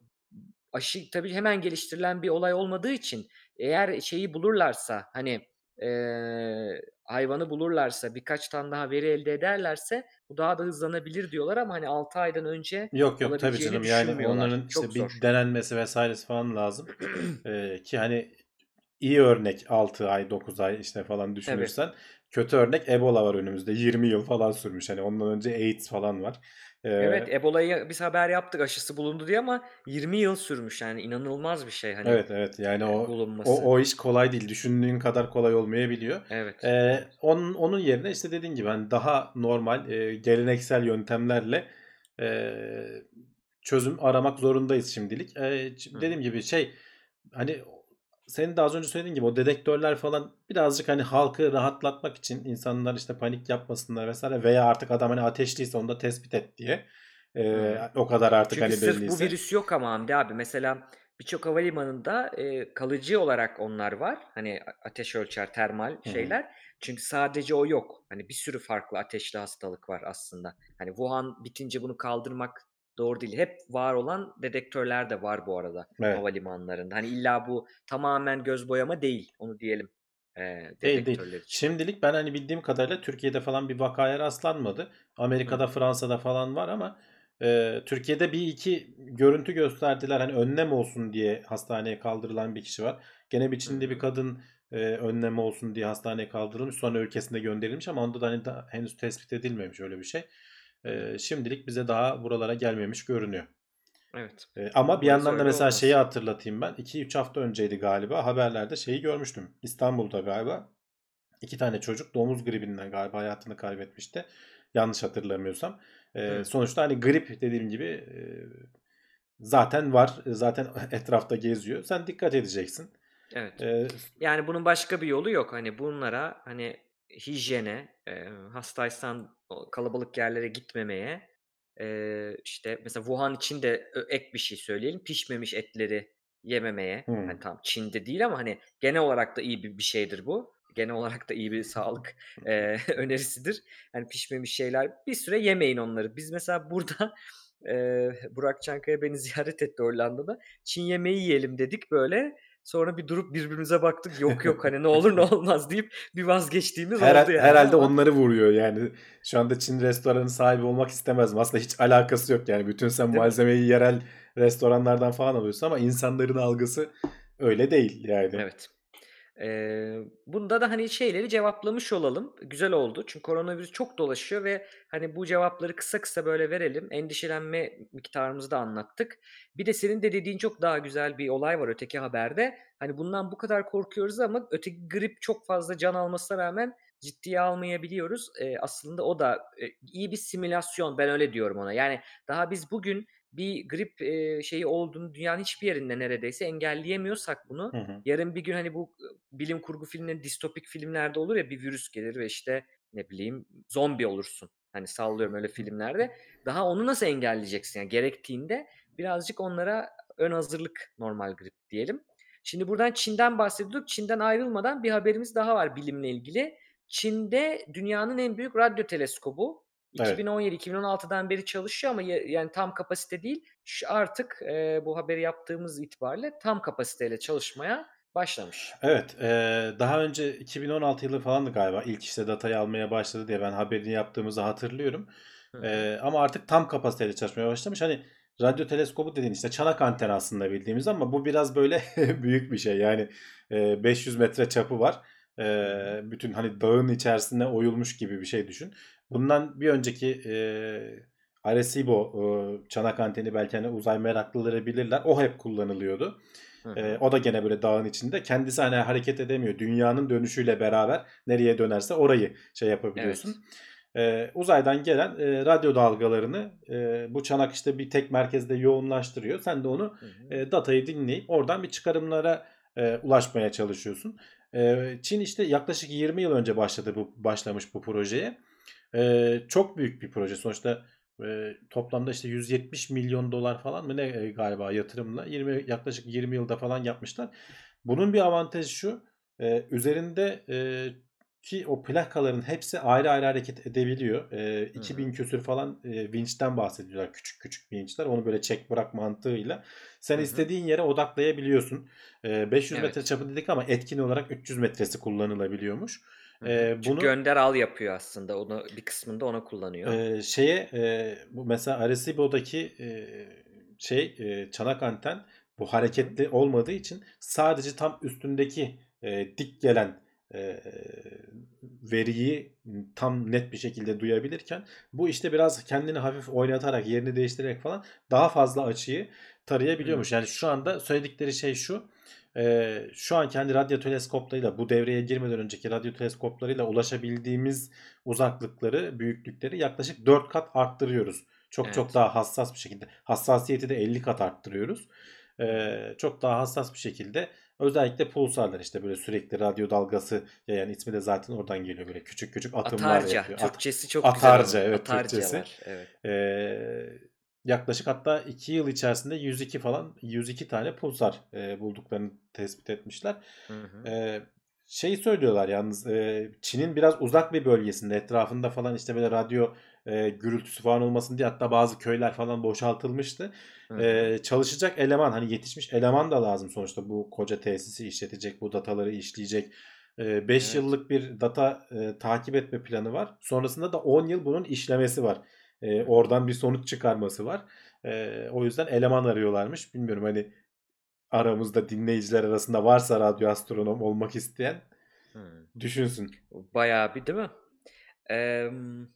aşı tabii hemen geliştirilen bir olay olmadığı için eğer şeyi bulurlarsa hani eee, hayvanı bulurlarsa birkaç tane daha veri elde ederlerse bu daha da hızlanabilir diyorlar ama hani 6 aydan önce Yok yok tabii canım yani onların işte bir denenmesi vesairesi falan lazım. Ee, ki hani iyi örnek 6 ay 9 ay işte falan düşünürsen kötü örnek Ebola var önümüzde 20 yıl falan sürmüş hani ondan önce AIDS falan var. Ee, Evet Ebola'yı biz haber yaptık aşısı bulundu diye ama 20 yıl sürmüş yani inanılmaz bir şey hani evet evet yani o bulunması. o, o iş kolay değil düşündüğün kadar kolay olmayabiliyor. Evet. Ee, onun, onun yerine işte dediğin gibi hani daha normal e, geleneksel yöntemlerle e, çözüm aramak zorundayız şimdilik. E, Hı. dediğim gibi şey hani senin de az önce söylediğin gibi o dedektörler falan birazcık hani halkı rahatlatmak için insanlar işte panik yapmasınlar vesaire veya artık adam hani ateşliyse onu da tespit et diye. E, Hı. o kadar artık Çünkü hani sırf bu virüs yok ama Hamdi abi. Mesela birçok havalimanında e, kalıcı olarak onlar var. Hani ateş ölçer, termal hı. şeyler. Çünkü sadece o yok. Hani bir sürü farklı ateşli hastalık var aslında. Hani Wuhan bitince bunu kaldırmak doğru değil. Hep var olan dedektörler de var bu arada Evet. havalimanlarında. Hani illa bu tamamen göz boyama değil. Onu diyelim. E, Değil değil. için. Şimdilik ben hani bildiğim kadarıyla Türkiye'de falan bir vakaya rastlanmadı. Amerika'da, hı. Fransa'da falan var ama e, Türkiye'de bir iki görüntü gösterdiler. Hani önlem olsun diye hastaneye kaldırılan bir kişi var. Gene bir bir kadın e, önlem olsun diye hastaneye kaldırılmış. Sonra ülkesine gönderilmiş ama onda da hani da henüz tespit edilmemiş öyle bir şey. E, şimdilik bize daha buralara gelmemiş görünüyor. Evet. E, ama bir yandan da mesela şeyi olmaz. hatırlatayım ben. 2-3 hafta önceydi galiba haberlerde şeyi görmüştüm. İstanbul'da galiba iki tane çocuk domuz gribinden galiba hayatını kaybetmişti. Yanlış hatırlamıyorsam. E, Hı. sonuçta hani grip dediğim gibi e, zaten var. Zaten etrafta geziyor. Sen dikkat edeceksin. Evet. E, Yani bunun başka bir yolu yok. Hani bunlara hani hijyene, e, hastaysan kalabalık yerlere gitmemeye, e, işte mesela Wuhan için de ek bir şey söyleyelim. Pişmemiş etleri yememeye. hmm. Hani tam Çin'de değil ama hani genel olarak da iyi bir, bir şeydir bu. Genel olarak da iyi bir sağlık e, önerisidir. Hani pişmemiş şeyler bir süre yemeyin onları. Biz mesela burada e, Burak Çankaya beni ziyaret etti Hollanda'da. Çin yemeği yiyelim dedik böyle. Sonra bir durup birbirimize baktık. Yok yok hani ne olur ne olmaz deyip bir vazgeçtiğimiz Herhal- oldu yani herhalde ama onları vuruyor yani. Şu anda Çin restoranı sahibi olmak istemezdim. Aslında hiç alakası yok yani. Bütün sen değil mi? malzemeyi yerel restoranlardan falan alıyorsun ama insanların algısı öyle değil yani. Evet. Eee, bunda da, hani, şeyleri cevaplamış olalım. Güzel oldu. Çünkü koronavirüs çok dolaşıyor ve, hani, bu cevapları kısa kısa böyle verelim. Endişelenme miktarımızı da anlattık. Bir de senin de dediğin çok daha güzel bir olay var öteki haberde. Hani, bundan bu kadar korkuyoruz ama öteki grip çok fazla can almasına rağmen ciddiye almayabiliyoruz. Eee, aslında o da, eee, iyi bir simülasyon. Ben öyle diyorum ona. Yani daha biz bugün bir grip, eee, şeyi olduğunu dünyanın hiçbir yerinde neredeyse engelleyemiyorsak bunu, Hı hı. yarın bir gün, hani, bu, bilim kurgu filmleri, distopik filmlerde olur ya, bir virüs gelir ve, işte, ne bileyim, zombi olursun. Hani, sallıyorum öyle filmlerde. Daha onu nasıl engelleyeceksin? Yani gerektiğinde birazcık onlara ön hazırlık normal grip diyelim. Şimdi buradan Çin'den bahsediyorduk. Çin'den ayrılmadan bir haberimiz daha var bilimle ilgili. Çin'de dünyanın en büyük radyo teleskobu. Evet. 2017-2016'dan beri çalışıyor ama ya yani tam kapasite değil. Artık, eee, bu haberi yaptığımız itibariyle tam kapasiteyle çalışmaya başlamış. Evet, eee, daha önce 2016 yılı falandı galiba ilk, işte, datayı almaya başladı diye ben haberini yaptığımızı hatırlıyorum. Hı. Eee, ama artık tam kapasiteyle çalışmaya başlamış. Hani, radyo teleskobu dediğin, işte, çanak anten aslında bildiğimiz ama bu biraz böyle büyük bir şey. Yani, eee, 500 metre çapı var. Eee, bütün, hani, dağın içerisine oyulmuş gibi bir şey düşün. Bundan bir önceki, eee, Arecibo, ııı, çanak anteni belki, hani, uzay meraklıları bilirler. O hep kullanılıyordu. Hı hı. o da gene böyle dağın içinde. Kendisi, hani, hareket edemiyor. Dünyanın dönüşüyle beraber nereye dönerse orayı şey yapabiliyorsun. Evet. Eee, uzaydan gelen, eee, radyo dalgalarını, eee, bu çanak, işte, bir tek merkezde yoğunlaştırıyor. Sen de onu, Hı hı. eee, datayı dinleyip oradan bir çıkarımlara, eee, ulaşmaya çalışıyorsun. Eee, Çin, işte, yaklaşık 20 yıl önce başladı bu başlamış bu projeye. Eee, çok büyük bir proje. Sonuçta, eee, toplamda, işte, $170.000.000 falan mı ne, eee, galiba yatırımla 20 yaklaşık 20 yılda falan yapmışlar. Bunun bir avantajı şu, eee, üzerinde eee, ki o plakaların hepsi ayrı ayrı hareket edebiliyor. Hı 2000 hı. küsur falan, eee, vinçten bahsediyorlar. Küçük küçük vinçler. Onu böyle çek bırak mantığıyla sen hı. istediğin yere odaklayabiliyorsun. Eee, 500 metre Evet. çapı dedik ama etkin olarak 300 metresi kullanılabiliyormuş. Eee, Çünkü bunu gönder al yapıyor aslında. Onu bir kısmında ona kullanıyor. Eee, şeye, eee, bu mesela Arecibo'daki, eee, şey, eee, çanak anten bu hareketli olmadığı için sadece tam üstündeki, eee, dik gelen, eee, veriyi tam net bir şekilde duyabilirken bu, işte, biraz kendini hafif oynatarak, yerini değiştirerek falan daha fazla açıyı tarayabiliyormuş. Yani şu anda söyledikleri şey şu, eee, şu anki, hani, radyo teleskoplarıyla bu devreye girmeden önceki radyo teleskoplarıyla ulaşabildiğimiz uzaklıkları, büyüklükleri yaklaşık 4 kat arttırıyoruz. Çok çok Evet. daha hassas bir şekilde. Hassasiyeti de 50 kat arttırıyoruz. Eee, çok daha hassas bir şekilde özellikle pulsarlar, işte, böyle sürekli radyo dalgası yayan ismi de zaten oradan geliyor. Böyle küçük küçük atımlar Atarca. yapıyor. At Türkçesi çok güzel atarca evet Atarca Türkçesi. var. Evet. Eee, yaklaşık hatta 2 yıl içerisinde 102 falan 102 tane pulsar, eee, bulduklarını tespit etmişler. Hı hı. Eee, şeyi söylüyorlar yalnız, eee, Çin'in biraz uzak bir bölgesinde etrafında falan, işte, böyle radyo, eee, gürültüsü falan olmasın diye hatta bazı köyler falan boşaltılmıştı. Hı. Eee, çalışacak eleman, hani, yetişmiş eleman da lazım sonuçta bu koca tesisi işletecek, bu dataları işleyecek. Eee, 5 Evet. yıllık bir data, eee, takip etme planı var. Sonrasında da 10 yıl bunun işlemesi var. Hı. oradan bir sonuç çıkarması var. Eee, o yüzden eleman arıyorlarmış. Bilmiyorum, hani, aramızda dinleyiciler arasında varsa radyo astronom olmak isteyen Hımm. düşünsün. Bayağı bir değil mi? Emm,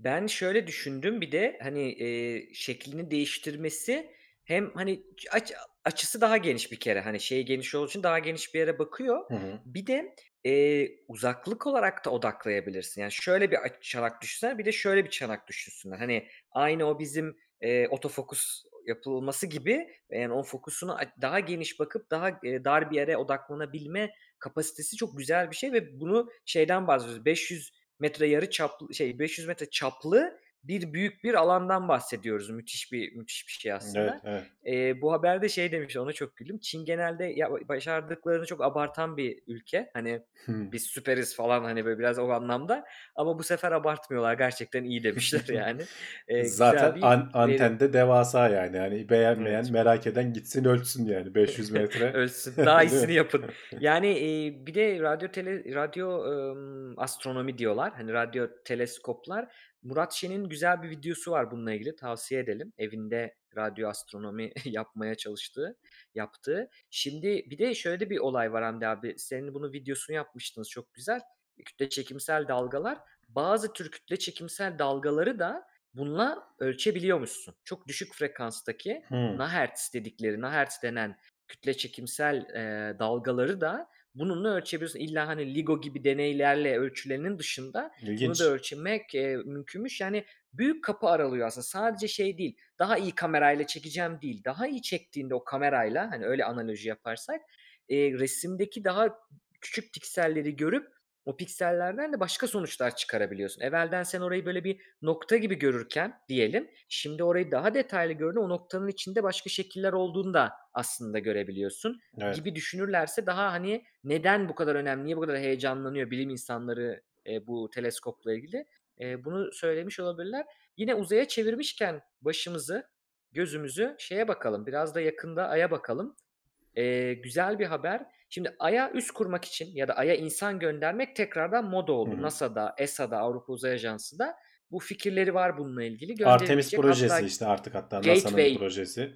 ben şöyle düşündüm bir de, hani, eee, şeklini değiştirmesi hem, hani, aç açısı daha geniş bir kere. Hani, şeyi geniş olduğu için daha geniş bir yere bakıyor. Hı hı. Bir de, eee, uzaklık olarak da odaklayabilirsin. Yani, şöyle bir çanak düşünsene, bir de şöyle bir çanak düşünsünler. Hani, aynı o bizim, eee, otofokus yapılması gibi, yani, o fokusunu daha geniş bakıp daha, eee, dar bir yere odaklanabilme kapasitesi çok güzel bir şey ve bunu şeyden bahsediyoruz. 500 metre yarıçaplı şey, 500 metre çaplı bir büyük bir alandan bahsediyoruz. Müthiş bir müthiş bir şey Evet, aslında. evet. Eee, bu haberde şey demiş, ona çok güldüm. Çin genelde ya başardıklarını çok abartan bir ülke. Hani, Hımm. biz süperiz falan, hani, böyle biraz o anlamda ama bu sefer abartmıyorlar. Gerçekten iyi demişler yani. Güzel Zaten bir an veri. anten de devasa yani. Hani, beğenmeyen, Evet. merak eden gitsin ölçsün yani 500 metre. Ölçsün. Daha iyisini yapın. Yani, eee, bir de radyo tele radyo, ımm, astronomi diyorlar. Hani, radyo teleskoplar Murat Şen'in güzel bir videosu var bununla ilgili tavsiye edelim. Evinde radyo astronomi yapmaya çalıştığı, yaptığı. Şimdi bir de şöyle bir olay var Hamdi abi. Senin bunu videosunu yapmıştınız çok güzel. Kütle çekimsel dalgalar. Bazı tür kütle çekimsel dalgaları da bununla ölçebiliyormuşsun. Çok düşük frekanstaki Hmm. nahertz dedikleri, nahertz denen kütle çekimsel e, dalgaları da bununla ölçebiliyorsun. İlla hani LIGO gibi deneylerle ölçülerinin dışında bunu İlginç. da ölçmek e, mümkünmüş. Yani büyük kapı aralıyor aslında. Sadece şey değil. Daha iyi kamerayla çekeceğim değil. Daha iyi çektiğinde o kamerayla hani öyle analoji yaparsak e, resimdeki daha küçük pikselleri görüp o piksellerden de başka sonuçlar çıkarabiliyorsun. Evvelden sen orayı böyle bir nokta gibi görürken diyelim. Şimdi orayı daha detaylı gördün. O noktanın içinde başka şekiller olduğunu da aslında görebiliyorsun. Evet. Gibi düşünürlerse daha hani neden bu kadar önemli, niye bu kadar heyecanlanıyor bilim insanları e, bu teleskopla ilgili e, bunu söylemiş olabilirler. Yine uzaya çevirmişken başımızı, gözümüzü şeye bakalım. Biraz da yakında Ay'a bakalım. E, güzel bir haber. Şimdi Ay'a üs kurmak için ya da Ay'a insan göndermek tekrardan moda oldu. Hı hı. NASA'da, ESA'da, Avrupa Uzay Ajansı'da bu fikirleri var bununla ilgili. Artemis projesi Hatta işte artık hatta NASA'nın projesi.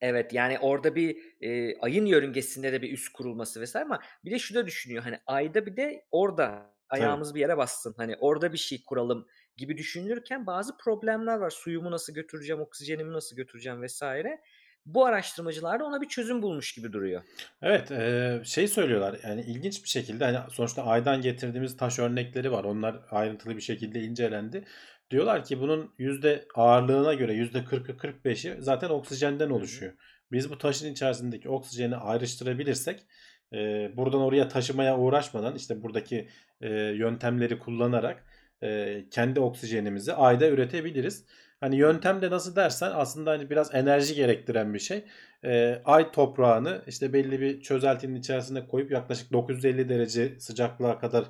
Evet yani orada bir e, ayın yörüngesinde de bir üs kurulması vesaire ama bir de şu da düşünüyor hani ayda bir de orada Tabii. ayağımız bir yere bassın hani orada bir şey kuralım gibi düşünülürken bazı problemler var. Suyumu nasıl götüreceğim, oksijenimi nasıl götüreceğim vesaire. Bu araştırmacılar da ona bir çözüm bulmuş gibi duruyor. Evet, e, şey söylüyorlar yani ilginç bir şekilde hani sonuçta aydan getirdiğimiz taş örnekleri var. Onlar ayrıntılı bir şekilde incelendi. Diyorlar ki bunun yüzde ağırlığına göre yüzde 40'ı 45'i zaten oksijenden oluşuyor. Biz bu taşın içerisindeki oksijeni ayrıştırabilirsek e, buradan oraya taşımaya uğraşmadan işte buradaki e, yöntemleri kullanarak e, kendi oksijenimizi ayda üretebiliriz. Hani yöntem de nasıl dersen aslında hani biraz enerji gerektiren bir şey. E, ay toprağını işte belli bir çözeltinin içerisine koyup yaklaşık 950 derece sıcaklığa kadar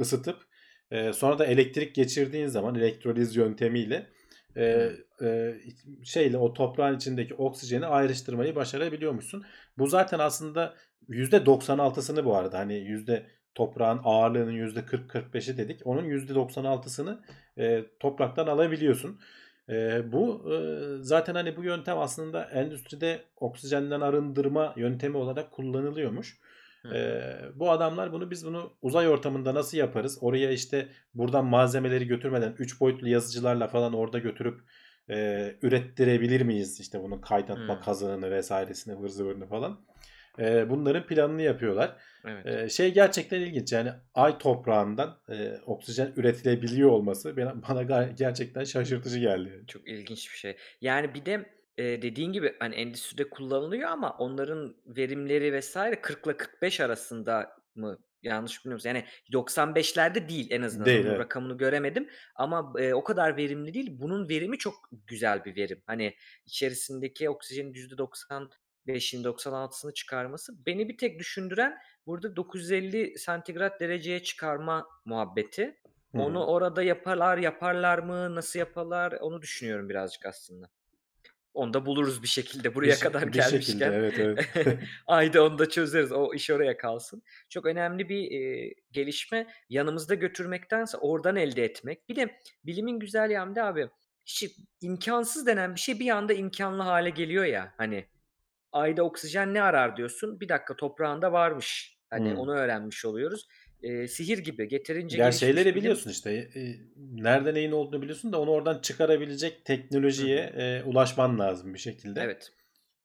ısıtıp e, sonra da elektrik geçirdiğin zaman elektroliz yöntemiyle e, e, şeyle o toprağın içindeki oksijeni ayrıştırmayı başarabiliyormuşsun. Bu zaten aslında %96'sını bu arada hani yüzde toprağın ağırlığının %40-45'i dedik. Onun %96'sını e, topraktan alabiliyorsun. E, bu e, zaten hani bu yöntem aslında endüstride oksijenden arındırma yöntemi olarak kullanılıyormuş. E, bu adamlar bunu biz bunu uzay ortamında nasıl yaparız? Oraya işte buradan malzemeleri götürmeden 3 boyutlu yazıcılarla falan orada götürüp e, ürettirebilir miyiz? İşte bunun kaynatma Hı. kazanını vesairesini ıvır zıvırını falan. E, bunların planını yapıyorlar. Evet. E, şey gerçekten ilginç yani ay toprağından e, oksijen üretilebiliyor olması bana, bana gerçekten şaşırtıcı geldi. Çok ilginç bir şey. Yani bir de e, dediğin gibi hani endüstride kullanılıyor ama onların verimleri vesaire 40 ile 45 arasında mı? Yanlış bilmiyorum. Yani 95'lerde değil en azından. Değil evet. rakamını göremedim. Ama e, o kadar verimli değil. Bunun verimi çok güzel bir verim. Hani içerisindeki oksijenin %95'ini 96'sını çıkarması. Beni bir tek düşündüren burada 950 santigrat dereceye çıkarma muhabbeti. Hı Onu orada yaparlar, yaparlar mı, nasıl yaparlar onu düşünüyorum birazcık aslında. Onu da buluruz bir şekilde Bir, buraya şe- kadar bir şekilde gelmişken. evet evet. Ayda onu da çözeriz. O iş oraya kalsın. Çok önemli bir e, gelişme. Yanımızda götürmektense oradan elde etmek. Bir de bilimin güzel yanı da abi hiç imkansız denen bir şey bir anda imkanlı hale geliyor ya. Hani ayda oksijen ne arar diyorsun. Bir dakika toprağında varmış. Hani Hmm. onu öğrenmiş oluyoruz. E, sihir gibi getirince Ya şeyleri biliyorsun işte e, nerede neyin olduğunu biliyorsun da onu oradan çıkarabilecek teknolojiye hı. e, ulaşman lazım bir şekilde. Evet.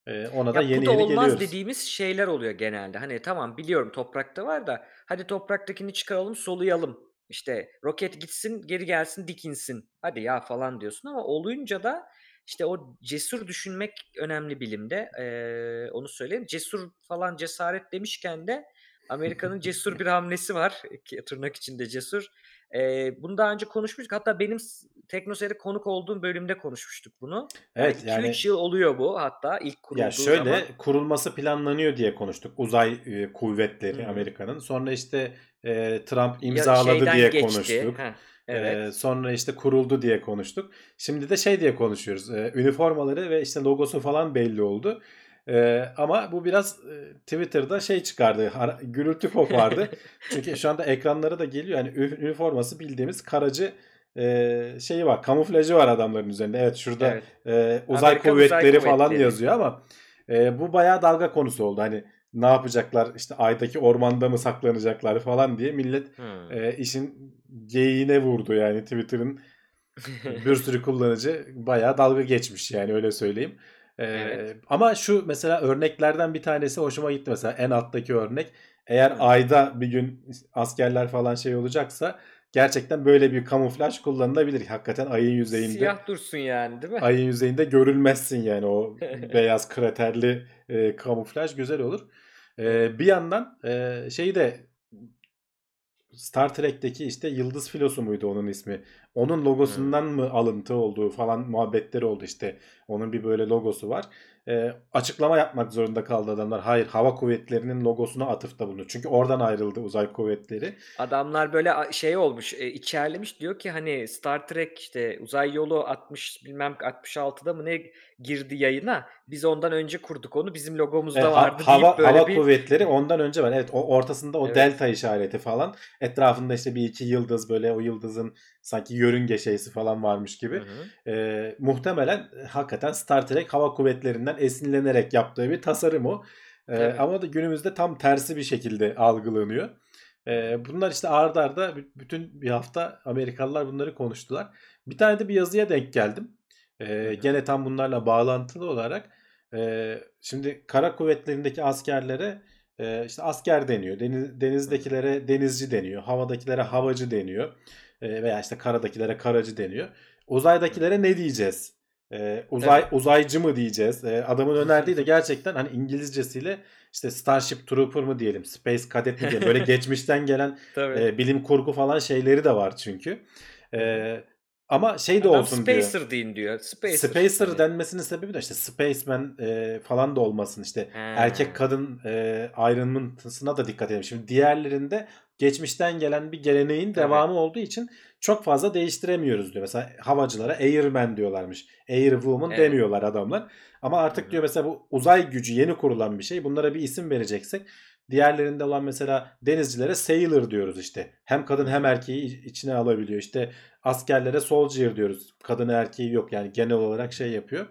E, ona da Ya bu yeni da yeni olmaz geliyoruz. dediğimiz şeyler oluyor genelde. Hani tamam biliyorum toprakta var da hadi topraktakini çıkaralım soluyalım. İşte roket gitsin geri gelsin dikinsin. Hadi ya falan diyorsun ama olunca da işte o cesur düşünmek önemli bilimde. Ee, onu söyleyeyim. Cesur falan cesaret demişken de Amerika'nın cesur bir hamlesi var. Tırnak içinde cesur. Ee, bunu daha önce konuşmuştuk. Hatta benim Teknoseyir'de konuk olduğum bölümde konuşmuştuk bunu. Yani Evet yani 2-3 yıl oluyor bu hatta ilk ya kurulduğu şöyle zaman. kurulması planlanıyor diye konuştuk. Uzay e, kuvvetleri hı. Amerika'nın. Sonra işte e, Trump imzaladı diye geçti. konuştuk. Heh, E, evet. sonra işte kuruldu diye konuştuk. Şimdi de şey diye konuşuyoruz. E, üniformaları ve işte logosu falan belli oldu. E, ama bu biraz e, Twitter'da şey çıkardı. har- gürültü kopardı. Çünkü şu anda ekranlara da geliyor. Yani üniforması bildiğimiz karacı e, şeyi var. Kamuflajı var adamların üzerinde. Evet şurada Evet. e, uzay Amerikan Uzay kuvvetleri falan Kuvvetleri. yazıyor ama e, bu bayağı dalga konusu oldu. Hani ne yapacaklar işte aydaki ormanda mı saklanacaklar falan diye millet Hmm. e, işin geyiğine vurdu yani Twitter'ın bir sürü kullanıcı bayağı dalga geçmiş yani öyle söyleyeyim. E, Evet. Ama şu mesela örneklerden bir tanesi hoşuma gitti mesela en alttaki örnek. Eğer Hı. ayda bir gün askerler falan şey olacaksa gerçekten böyle bir kamuflaj kullanılabilir. Hakikaten ayın yüzeyinde Siyah dursun yani değil mi? ayın yüzeyinde görülmezsin yani o beyaz kraterli e, kamuflaj güzel olur. E, bir yandan e, şeyi de Star Trek'teki işte Yıldız Filosu muydu onun ismi? Onun logosundan mı alıntı olduğu falan muhabbetleri oldu işte. Onun bir böyle logosu var. E, açıklama yapmak zorunda kaldı adamlar. Hayır hava kuvvetlerinin logosuna atıfta bulundu. Çünkü oradan ayrıldı uzay kuvvetleri. Adamlar böyle şey olmuş, e, içerlemiş diyor ki hani Star Trek işte uzay yolu 60 bilmem 66'da mı ne girdi yayına. Biz ondan önce kurduk onu. Bizim logomuzda E, ha- vardı hava deyip böyle hava bir kuvvetleri ondan önce var. Evet o ortasında o Evet. delta işareti falan. Etrafında işte bir iki yıldız böyle o yıldızın sanki yörünge şeysi falan varmış gibi. Hı hı. E, muhtemelen hakikaten Star Trek hava kuvvetlerinden esinlenerek yaptığı bir tasarım o. E, Tabii. ama da günümüzde tam tersi bir şekilde algılanıyor. E, bunlar işte arda arda bü- bütün bir hafta Amerikalılar bunları konuştular. Bir tane de bir yazıya denk geldim. E, gene tam bunlarla bağlantılı olarak e, şimdi kara kuvvetlerindeki askerlere e, işte asker deniyor. Deniz, denizdekilere denizci deniyor. Havadakilere havacı deniyor. E, veya işte karadakilere karacı deniyor. Uzaydakilere ne diyeceğiz? E, uzay Tabii. uzaycı mı diyeceğiz? E, adamın önerdiği de gerçekten hani İngilizcesiyle işte Starship Trooper mı diyelim, Space Cadet mi diyelim. Böyle geçmişten gelen e, bilim kurgu falan şeyleri de var çünkü. E, ama şey de Adam olsun diyor. Spacer deyin diyor. Spacer. Spacer Hani. denmesinin sebebi de işte Spaceman e, falan da olmasın işte erkek Ha. kadın e, ayrımına da dikkat edelim. Şimdi diğerlerinde geçmişten gelen bir geleneğin Tabii. devamı olduğu için çok fazla değiştiremiyoruz diyor. Mesela havacılara Airman diyorlarmış. Airwoman Evet. demiyorlar adamlar. Ama artık Hı hı. diyor mesela bu uzay gücü yeni kurulan bir şey. Bunlara bir isim vereceksek diğerlerinde olan mesela denizcilere sailor diyoruz işte. Hem kadın hem erkeği iç- içine alabiliyor. İşte askerlere soldier diyoruz. Kadın erkeği yok yani genel olarak şey yapıyor.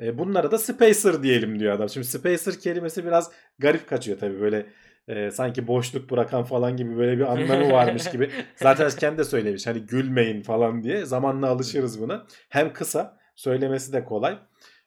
E, bunlara da spacer diyelim diyor adam. Şimdi spacer kelimesi biraz garip kaçıyor tabii böyle e, sanki boşluk bırakan falan gibi böyle bir anlamı varmış gibi. Zaten kendi de söylemiş hani gülmeyin falan diye. Zamanla alışırız buna. Hem kısa söylemesi de kolay.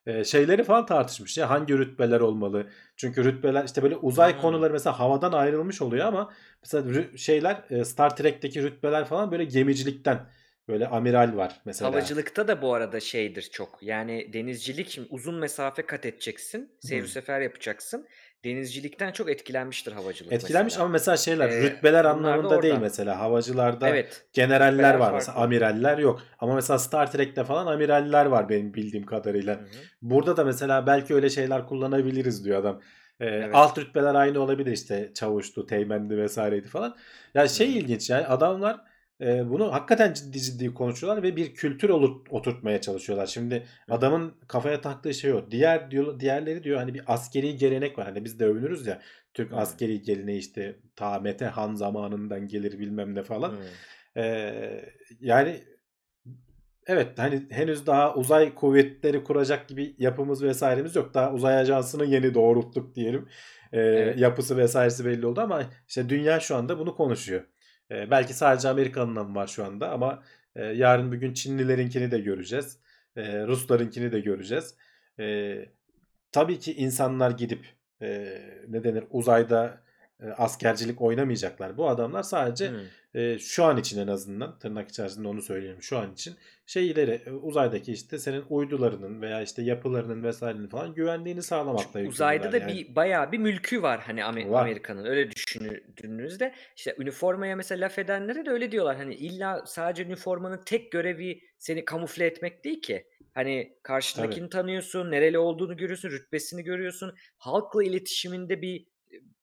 E, şeyleri falan tartışmış ya hangi rütbeler olmalı? Çünkü rütbeler işte böyle uzay Hmm. konuları mesela havadan ayrılmış oluyor ama mesela şeyler e, Star Trek'teki rütbeler falan böyle gemicilikten böyle amiral var mesela. Havacılıkta da bu arada şeydir çok. Yani denizcilik şimdi uzun mesafe kat edeceksin. Seyir Hı. sefer yapacaksın. Denizcilikten çok etkilenmiştir havacılık Etkilenmiş mesela. ama mesela şeyler Ee, rütbeler anlamında değil mesela. Havacılarda Evet. generaller var mesela farklı. amiraller yok. Ama mesela Star Trek'te falan amiraller var benim bildiğim kadarıyla. hı. Burada da mesela belki öyle şeyler kullanabiliriz diyor adam. Ee, Evet. alt rütbeler aynı olabilir işte çavuştu, teğmendi vesaireydi falan. Ya Hı şey hı. ilginç yani adamlar e, bunu hakikaten ciddi ciddi konuşuyorlar ve bir kültür oturtmaya çalışıyorlar. Şimdi adamın kafaya taktığı şey o. Diğer diyor, diğerleri diyor hani bir askeri gelenek var. Hani biz de övünürüz ya. Türk Hı. askeri geleneği işte ta Mete Han zamanından gelir bilmem ne falan. Hı. Ee, yani evet hani henüz daha uzay kuvvetleri kuracak gibi yapımız vesairemiz yok. Daha uzay ajansını yeni doğrulttuk diyelim. Ee, Evet. yapısı vesairesi belli oldu ama işte dünya şu anda bunu konuşuyor. Ee, belki sadece Amerika'nın var şu anda ama e, yarın bir gün Çinlilerinkini de göreceğiz. Ee, Ruslarınkini de göreceğiz. Ee, tabii ki insanlar gidip e, ne denir uzayda e, askercilik oynamayacaklar. Bu adamlar sadece Hı. e, şu an için en azından tırnak içerisinde onu söyleyeyim şu an için şeyleri e, uzaydaki işte senin uydularının veya işte yapılarının vesairenin falan güvenliğini sağlamakla Çünkü uzayda da yükümlüler yani. bir bayağı bir mülkü var hani Amer- Var. Amerika'nın öyle düşündüğünüzde işte üniformaya mesela laf edenlere de öyle diyorlar hani illa sadece üniformanın tek görevi seni kamufle etmek değil ki hani Tabii. karşındakini tanıyorsun nereli olduğunu görüyorsun rütbesini görüyorsun halkla iletişiminde bir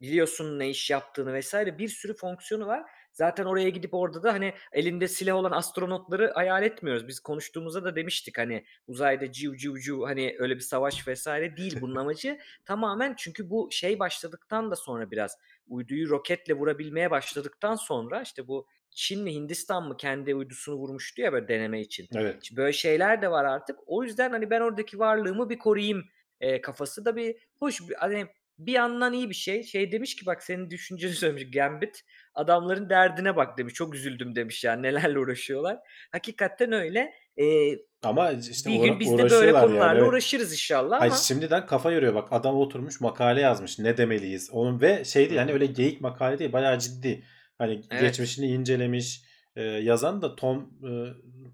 biliyorsun ne iş yaptığını vesaire bir sürü fonksiyonu var. Zaten oraya gidip orada da hani elinde silah olan astronotları hayal etmiyoruz. Biz konuştuğumuzda da demiştik hani uzayda ciu ciu ciu hani öyle bir savaş vesaire değil bunun amacı. Tamamen çünkü bu şey başladıktan da sonra biraz uyduyu roketle vurabilmeye başladıktan sonra işte bu Çin mi Hindistan mı kendi uydusunu vurmuştu ya böyle deneme için. Evet. Böyle şeyler de var artık. O yüzden hani ben oradaki varlığımı bir koruyayım e, kafası da bir hoş bir hani bir yandan iyi bir şey. Şey demiş ki bak senin düşünceni söylemiş Gambit. Adamların derdine bak demiş. Çok üzüldüm demiş yani nelerle uğraşıyorlar. Hakikaten öyle. E, Ama işte bir gün biz de böyle yani, konularla evet. uğraşırız inşallah Hayır, ama şimdiden kafa yoruyor bak adam oturmuş makale yazmış ne demeliyiz onun ve şey değil hani öyle geyik makale değil bayağı ciddi hani Evet. geçmişini incelemiş Ee, yazan da Tom e,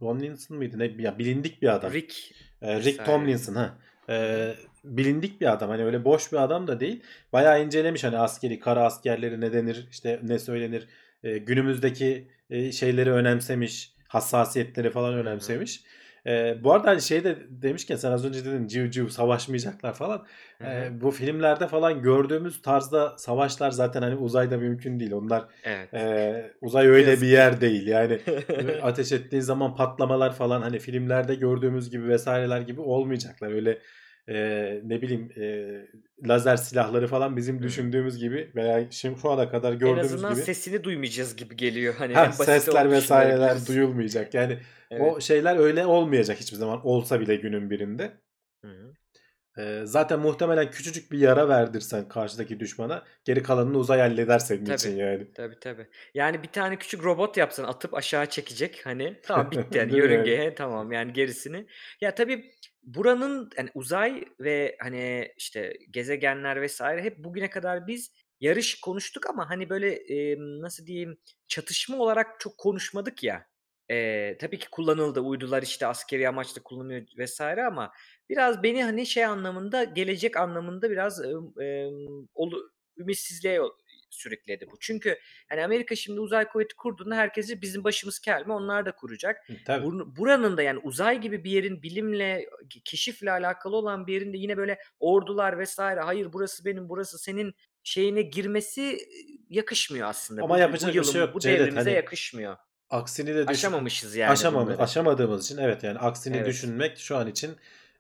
Tomlinson mıydı ne ya bilindik bir adam Rick Ee, Rick. Tomlinson ha Ee, bilindik bir adam hani öyle boş bir adam da değil bayağı incelemiş hani askeri kara askerleri ne denir işte ne söylenir Ee, günümüzdeki e, şeyleri önemsemiş hassasiyetleri falan önemsemiş. Ee, bu arada hani şey de demişken sen az önce dedin civ civ savaşmayacaklar falan. Ee, bu filmlerde falan gördüğümüz tarzda savaşlar zaten hani uzayda mümkün değil. Onlar Evet. e, uzay öyle bir yer değil. Yani ateş ettiği zaman patlamalar falan hani filmlerde gördüğümüz gibi vesaireler gibi olmayacaklar. Öyle e, ne bileyim e, lazer silahları falan bizim düşündüğümüz gibi veya şimdi şu ana kadar en gördüğümüz azından gibi sesini duymayacağız gibi geliyor. Hani ha, en sesler vesaireler duyulmayacak. Yani Evet. o şeyler öyle olmayacak hiçbir zaman olsa bile günün birinde. Hı hı. Ee, zaten muhtemelen küçücük bir yara verdirsen karşıdaki düşmana geri kalanını uzay halleder senin Tabii. için yani. Tabii tabii. Yani bir tane küçük robot yapsan atıp aşağı çekecek hani tamam bitti yani yörüngeye tamam yani gerisini. Ya tabii buranın yani uzay ve hani işte gezegenler vesaire hep bugüne kadar biz yarış konuştuk ama hani böyle e, nasıl diyeyim çatışma olarak çok konuşmadık ya. E, tabii ki kullanıldı uydular işte askeri amaçla kullanılıyor vesaire ama biraz beni hani şey anlamında gelecek anlamında biraz e, e, olu, ümitsizliğe sürükledi bu. Çünkü hani Amerika şimdi uzay kuvveti kurduğunda herkesi bizim başımız kel mi onlar da kuracak. Tabii. Bur- buranın da yani uzay gibi bir yerin bilimle, keşifle alakalı olan bir yerin de yine böyle ordular vesaire hayır burası benim burası senin şeyine girmesi yakışmıyor aslında. Ama Bu, yapacak bu bir şey yılın, yok bu devrimize hani yakışmıyor. Aksini de düşün. Aşamamışız yani Aşamam- bunları. aşamadığımız için evet yani aksini Evet. düşünmek şu an için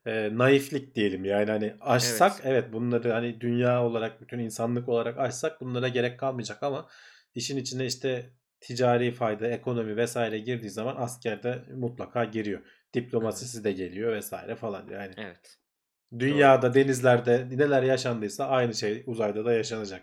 e, naiflik diyelim yani hani aşsak evet. bunları hani dünya olarak bütün insanlık olarak aşsak bunlara gerek kalmayacak ama işin içine işte ticari fayda, ekonomi vesaire girdiği zaman askerde mutlaka giriyor. Diplomasisi de geliyor vesaire falan yani. Evet. Dünyada, denizlerde neler yaşandıysa aynı şey uzayda da yaşanacak.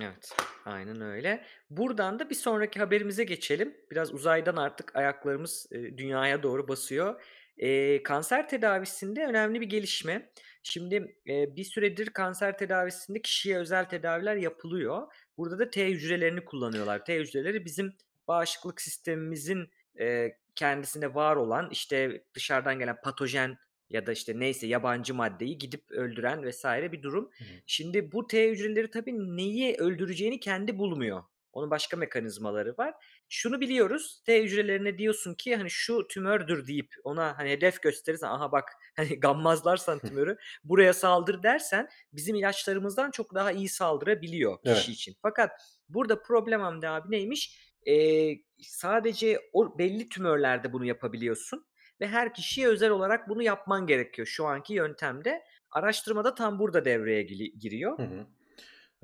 Evet, aynen öyle. Buradan da bir sonraki haberimize geçelim. Biraz uzaydan artık ayaklarımız dünyaya doğru basıyor. E, kanser tedavisinde önemli bir gelişme. Şimdi e, bir süredir kanser tedavisinde kişiye özel tedaviler yapılıyor. Burada da T hücrelerini kullanıyorlar. T hücreleri bizim bağışıklık sistemimizin e, kendisinde var olan işte dışarıdan gelen patojen ya da işte neyse yabancı maddeyi gidip öldüren vesaire bir durum. Hı hı. Şimdi bu T hücreleri tabii neyi öldüreceğini kendi bulmuyor. Onun başka mekanizmaları var. Şunu biliyoruz. T hücrelerine diyorsun ki hani şu tümördür deyip ona hani hedef gösterirsen aha bak hani gammazlarsan tümörü buraya saldır dersen bizim ilaçlarımızdan çok daha iyi saldırabiliyor kişi Evet. için. Fakat burada problem Hamdi abi neymiş? Ee, sadece o belli tümörlerde bunu yapabiliyorsun ve her kişiye özel olarak bunu yapman gerekiyor şu anki yöntemde. Araştırmada tam burada devreye giriyor. Hı hı.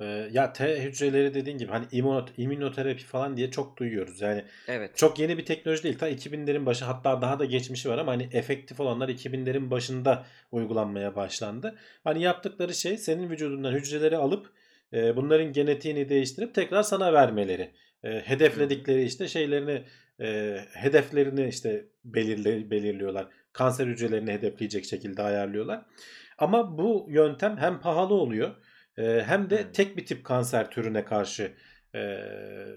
Ee, ya T hücreleri dediğin gibi hani immüno- immünoterapi falan diye çok duyuyoruz. Yani Evet. çok yeni bir teknoloji değil. Ta 2000'lerin başı hatta daha da geçmişi var ama hani efektif olanlar 2000'lerin başında uygulanmaya başlandı. Hani yaptıkları şey senin vücudundan hücreleri alıp e, bunların genetiğini değiştirip tekrar sana vermeleri. E, hedefledikleri işte şeylerini e, hedeflerini işte belirle, belirliyorlar. Kanser hücrelerini hedefleyecek şekilde ayarlıyorlar. Ama bu yöntem hem pahalı oluyor e, hem de Hmm. tek bir tip kanser türüne karşı e,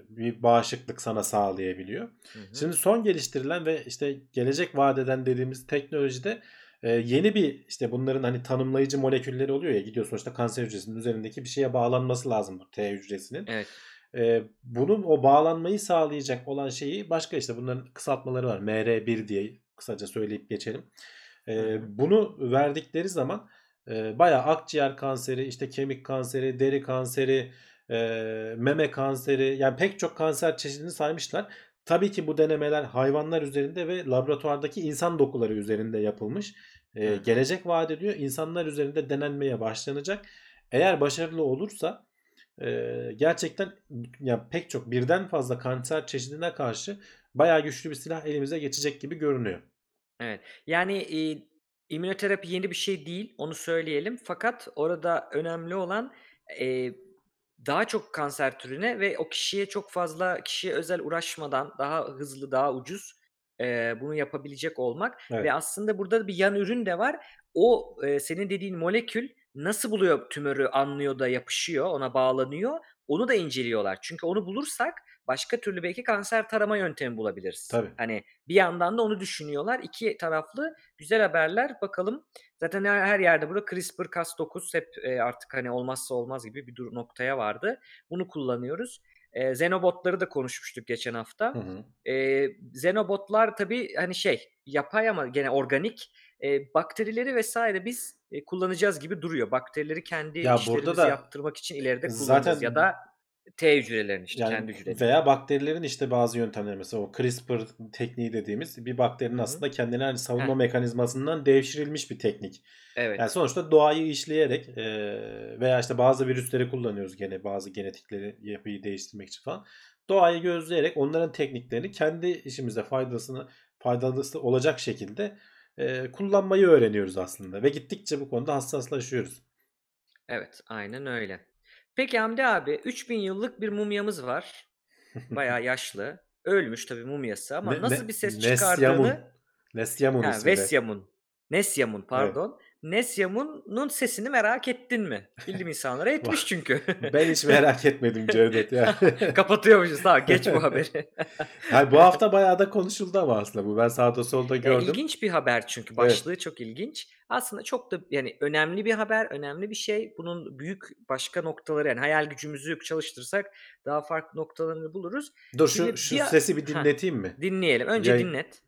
bir bağışıklık sana sağlayabiliyor. Hı hı. Şimdi son geliştirilen ve işte gelecek vadeden dediğimiz teknolojide e, yeni bir işte bunların hani tanımlayıcı molekülleri oluyor ya gidiyor sonuçta kanser hücresinin üzerindeki bir şeye bağlanması lazım bu T hücresinin. Evet. E, bunun o bağlanmayı sağlayacak olan şeyi başka işte bunların kısaltmaları var. MR1 diye kısaca söyleyip geçelim. E, bunu verdikleri zaman e, bayağı akciğer kanseri, işte kemik kanseri, deri kanseri, e, meme kanseri yani pek çok kanser çeşidini saymışlar. Tabii ki bu denemeler hayvanlar üzerinde ve laboratuvardaki insan dokuları üzerinde yapılmış. E, hı. gelecek vaat ediyor. İnsanlar üzerinde denenmeye başlanacak. Eğer başarılı olursa e, gerçekten ya pek çok birden fazla kanser çeşidine karşı bayağı güçlü bir silah elimize geçecek gibi görünüyor. Evet. Yani, iii, immünoterapi yeni bir şey değil, onu söyleyelim. Fakat orada önemli olan, eee, daha çok kanser türüne ve o kişiye çok fazla kişiye özel uğraşmadan daha hızlı, daha ucuz, eee, bunu yapabilecek olmak ve Evet. aslında burada bir yan ürün de var. O, eee, senin dediğin molekül nasıl buluyor tümörü, anlıyor da yapışıyor, ona bağlanıyor, onu da inceliyorlar. Çünkü onu bulursak başka türlü belki kanser tarama yöntemi bulabiliriz. Tabii. Hani, bir yandan da onu düşünüyorlar. 2 taraflı güzel haberler. Bakalım zaten her her yerde burada CRISPR-Cas9 hep, eee, artık, hani, olmazsa olmaz gibi bir dur noktaya vardı. Bunu kullanıyoruz. Eee, xenobotları da konuşmuştuk geçen hafta. Hı hı. Eee, xenobotlar tabii, hani, şey, yapay ama gene organik. Eee, bakterileri vs. biz, eee, kullanacağız gibi duruyor. Bakterileri kendi Ya, burada da yaptırmak için ileride zaten kullanacağız ya da T hücrelerini, işte, kendi yani hücrelerini. veya bakterilerin, işte, bazı yöntemleri mesela o CRISPR tekniği dediğimiz bir bakterinin Hı hı. aslında kendine, hani, savunma Heh. mekanizmasından devşirilmiş bir teknik. Evet. Yani sonuçta doğayı işleyerek, eee, veya, işte, bazı virüsleri kullanıyoruz gene bazı genetikleri, yapıyı değiştirmek için falan. Doğayı gözleyerek onların tekniklerini kendi işimize faydasını faydalısı olacak şekilde, eee, kullanmayı öğreniyoruz aslında ve gittikçe bu konuda hassaslaşıyoruz. Evet, aynen öyle. Peki Hamdi abi, 3000 yıllık bir mumyamız var. Bayağı yaşlı. Ölmüş tabii mumyası ama Ne nasıl ne bir ses Nesyamun. çıkardığını Nesyamun Ha, ismi. Vesyamun. Nesyamun Evet. Nesyamun'un sesini merak ettin mi? Bilim insanları etmiş çünkü. Ben hiç merak etmedim Cevdet ya. Kapatıyormuşuz. Tamam geç bu haberi. Yani bu hafta bayağı da konuşuldu ama aslında bu. Ben sağda solda gördüm. ilginç bir haber çünkü Evet. başlığı çok ilginç. Aslında çok da yani önemli bir haber, önemli bir şey. Bunun büyük başka noktaları yani hayal gücümüzü çalıştırsak daha farklı noktalarını buluruz. Dur Şimdi şu şu bir sesi bir dinleteyim mi? dinleyelim. Önce Yayın dinlet.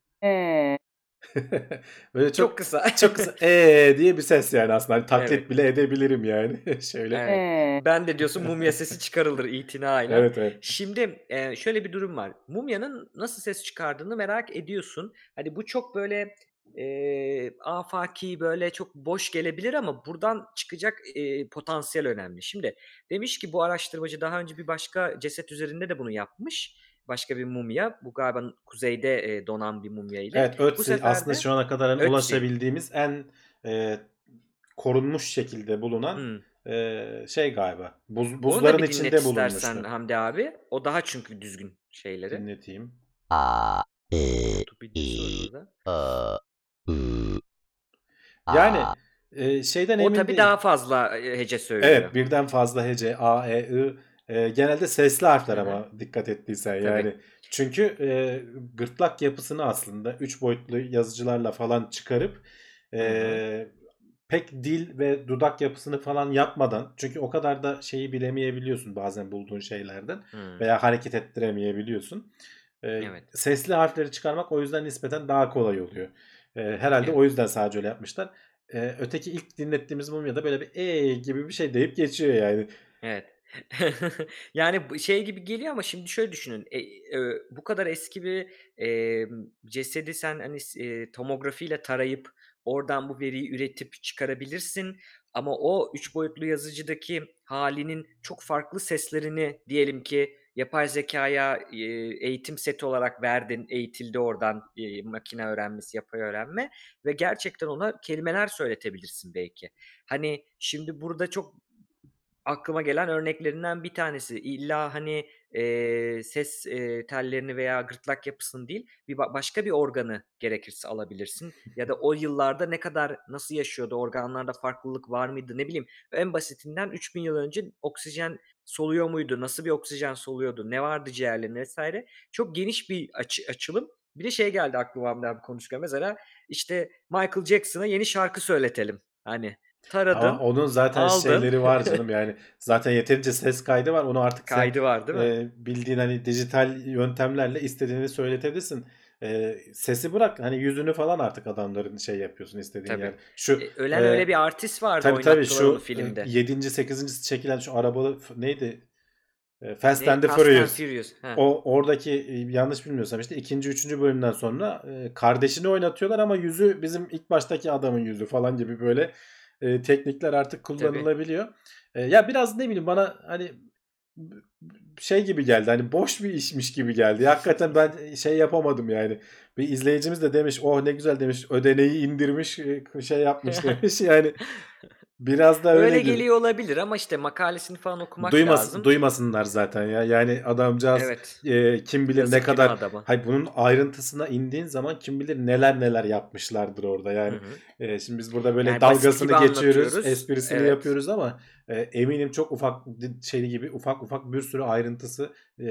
Böyle Çok çok kısa. çok kısa eee diye bir ses yani aslında. Hani taklit Evet. bile edebilirim yani. Şöyle. Evet. Ben de diyorsun mumya sesi çıkarılır itinayla. Evet evet. Şimdi, eee, şöyle bir durum var. Mumyanın nasıl ses çıkardığını merak ediyorsun. Hani bu çok böyle, eee, afaki, böyle çok boş gelebilir ama buradan çıkacak, eee, potansiyel önemli. Şimdi demiş ki bu araştırmacı daha önce bir başka ceset üzerinde de bunu yapmış. Başka bir mumya. Bu galiba kuzeyde, eee, donan bir mumya ile. Evet Bu Ötzi sefer aslında de şu ana kadar hani Ötzi. ulaşabildiğimiz en eee, korunmuş şekilde bulunan Hımm. eee, şey galiba. Buz, Onu da buzların içinde istersen bulunmuştu. Hamdi abi. O daha çünkü düzgün şeyleri. Dinleteyim. A, Ü, Yani eee, şeyden O emin tabii değilim. daha fazla, eee, hece söylüyor. Evet birden fazla hece A, E, I eee, genelde sesli harfler Hı hı. ama dikkat ettiysen Tabii. yani. Çünkü eee, gırtlak yapısını aslında 3 boyutlu yazıcılarla falan çıkarıp Hı hı. eee, pek dil ve dudak yapısını falan yapmadan çünkü o kadar da şeyi bilemeyebiliyorsun bazen bulduğun şeylerden Hımm. veya hareket ettiremeyebiliyorsun. Eee, Evet. sesli harfleri çıkarmak o yüzden nispeten daha kolay oluyor. Eee, herhalde Evet. o yüzden sadece öyle yapmışlar. Eee, öteki ilk dinlettiğimiz mumyada böyle bir eee gibi bir şey deyip geçiyor yani. Evet. Yani şey gibi geliyor ama şimdi şöyle düşünün. E eee, bu kadar eski bir, emm, cesedi sen, hani, s eee, tomografiyle tarayıp oradan bu veriyi üretip çıkarabilirsin ama o 3 boyutlu yazıcıdaki hâlinin çok farklı seslerini diyelim ki yapay zekâya, eee, eğitim seti olarak verdin, eğitildi oradan, eee, makine öğrenmesi, yapay öğrenme ve gerçekten ona kelimeler söyletebilirsin belki. Hani, şimdi burada çok aklıma gelen örneklerinden bir tanesi. İlla, hani, eee, ses, eee, tellerini veya gırtlak yapısını değil, bir ba başka bir organı gerekirse alabilirsin ya da o yıllarda ne kadar, nasıl yaşıyordu, organlarda farklılık var mıydı, ne bileyim, en basitinden 3000 yıl önce oksijen soluyor muydu, nasıl bir oksijen soluyordu, ne vardı ciğerlerinde vs. Çok geniş bir açı açılım. Bir de şey geldi aklıma konuşurken mesela, işte, Michael Jackson'a yeni şarkı söyletelim. Hani, Ama taradın, onun zaten aldın. şeyleri var canım yani. Zaten yeterince ses kaydı var. Onu artık sen Kaydı var değil mi? eee, bildiğin hani dijital yöntemlerle istediğini söyletebilirsin. Eee, sesi bırak hani yüzünü falan artık adamların şey yapıyorsun istediğin Tabii. yer. Şu E, ölen eee, öyle bir artist vardı tabii tabii şu filmde. 7. 8. çekilen şu arabalı neydi? Eee, Fast Ne? and the Fast and Furious. Furious. O oradaki e, yanlış bilmiyorsam işte ikinci, üçüncü bölümden sonra e, kardeşini oynatıyorlar ama yüzü bizim ilk baştaki adamın yüzü falan gibi böyle e, teknikler artık kullanılabiliyor. E, ya biraz ne bileyim bana hani şey gibi geldi. Hani boş bir işmiş gibi geldi. Hakikaten ben şey yapamadım yani. Bir izleyicimiz de demiş, "Oh ne güzel." demiş. Ödeneği indirmiş, e, şey yapmış demiş. Yani biraz da Öyle öyle geliyor olabilir ama işte makalesini falan okumak Duymas, lazım. duymasınlar zaten ya. Yani adamcağız Evet. e, kim bilir Yazık ne kadar adama? Hayır bunun ayrıntısına indiğin zaman kim bilir neler neler yapmışlardır orada yani. hı. E, şimdi biz burada böyle Yani dalgasını geçiyoruz, esprisini Evet. yapıyoruz ama e, eminim çok ufak şey gibi ufak ufak bir sürü ayrıntısı e,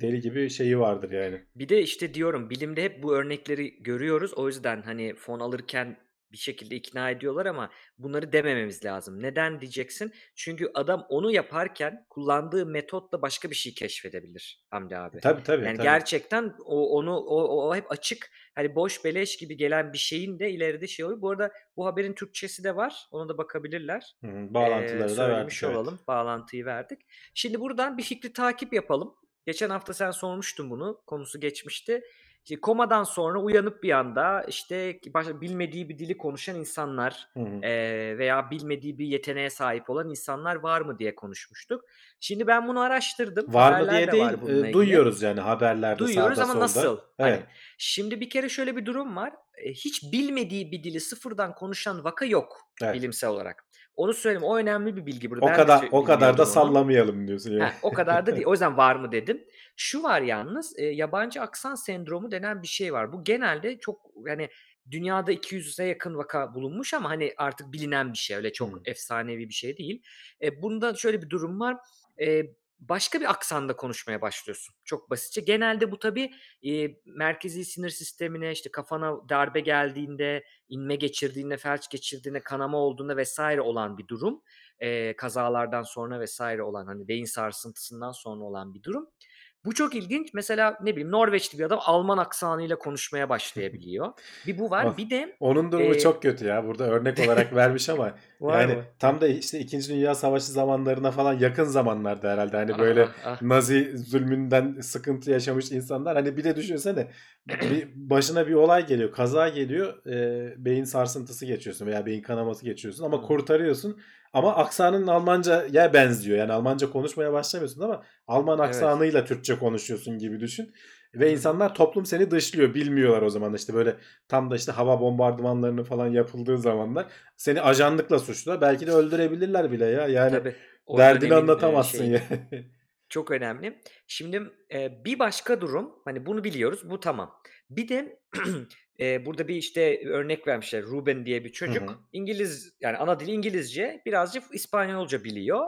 deli gibi şeyi vardır yani. Bir de işte diyorum bilimde hep bu örnekleri görüyoruz. O yüzden hani fon alırken bir şekilde ikna ediyorlar ama bunları demememiz lazım. Neden diyeceksin? Çünkü adam onu yaparken kullandığı metotla başka bir şey keşfedebilir Hamdi abi. Tabii tabii. Yani tabii. gerçekten o onu o, o hep açık. Hani boş beleş gibi gelen bir şeyin de ileride şey oluyor. Bu arada bu haberin Türkçesi de var. Ona da bakabilirler. Hı hı, Ee, bağlantıları da evet. olalım. Bağlantıyı verdik. Şimdi buradan bir fikri takip yapalım. Geçen hafta sen sormuştun bunu. Konusu geçmişti. İşte komadan sonra uyanıp bir anda işte başka bilmediği bir dili konuşan insanlar Hı hı. eee, veya bilmediği bir yeteneğe sahip olan insanlar var mı diye konuşmuştuk. Şimdi ben bunu araştırdım. Var mı diye de değil, var e, bununla ilgili. duyuyoruz yani haberlerde Duyuyoruz ama solda. nasıl? Hani Evet. şimdi bir kere şöyle bir durum var. E, Hiç bilmediği bir dili sıfırdan konuşan vaka yok Evet. bilimsel olarak. Onu söyleyeyim. O önemli bir bilgi burada. O Ben kadar şey- o kadar da onu. sallamayalım diyorsun yani. Heh, o kadar da değil. O yüzden var mı dedim. Şu var yalnız e, yabancı aksan sendromu denen bir şey var. Bu genelde çok yani dünyada 200'e yakın vaka bulunmuş ama hani artık bilinen bir şey. Öyle çok Hı. efsanevi bir şey değil. E, bunda şöyle bir durum var. E, başka bir aksanda konuşmaya başlıyorsun. Çok basitçe. Genelde bu tabii e, merkezi sinir sistemine işte kafana darbe geldiğinde, inme geçirdiğinde, felç geçirdiğinde, kanama olduğunda vesaire olan bir durum. E, kazalardan sonra vesaire olan hani beyin sarsıntısından sonra olan bir durum. Bu çok ilginç. Mesela ne bileyim Norveçli bir adam Alman aksanıyla konuşmaya başlayabiliyor. Bir bu var. Of. Bir de Onun durumu Ee, çok kötü ya. Burada örnek olarak vermiş ama yani mı? tam da işte 2. Dünya Savaşı zamanlarına falan yakın zamanlarda herhalde hani böyle Ah, ah. Nazi zulmünden sıkıntı yaşamış insanlar. Hani bir de düşünsene bir başına bir olay geliyor, kaza geliyor, e, beyin sarsıntısı geçiyorsun veya beyin kanaması geçiyorsun ama kurtarıyorsun. Ama aksanın Almanca'ya benziyor. Yani Almanca konuşmaya başlamıyorsun ama Alman Evet. aksanıyla Türkçe konuşuyorsun gibi düşün. Ve insanlar toplum seni dışlıyor. Bilmiyorlar o zaman işte böyle tam da işte hava bombardımanlarının falan yapıldığı zamanlar seni ajanlıkla suçlular. Belki de öldürebilirler bile ya. Yani Tabii. Derdini e, anlatamazsın şeyi. ya. Çok önemli. Şimdi e, bir başka durum, hani bunu biliyoruz, bu tamam. Bir de e, burada bir işte örnek vermişler. Ruben diye bir Hı çocuk. hı. İngiliz, yani ana dili İngilizce, birazcık İspanyolca biliyor.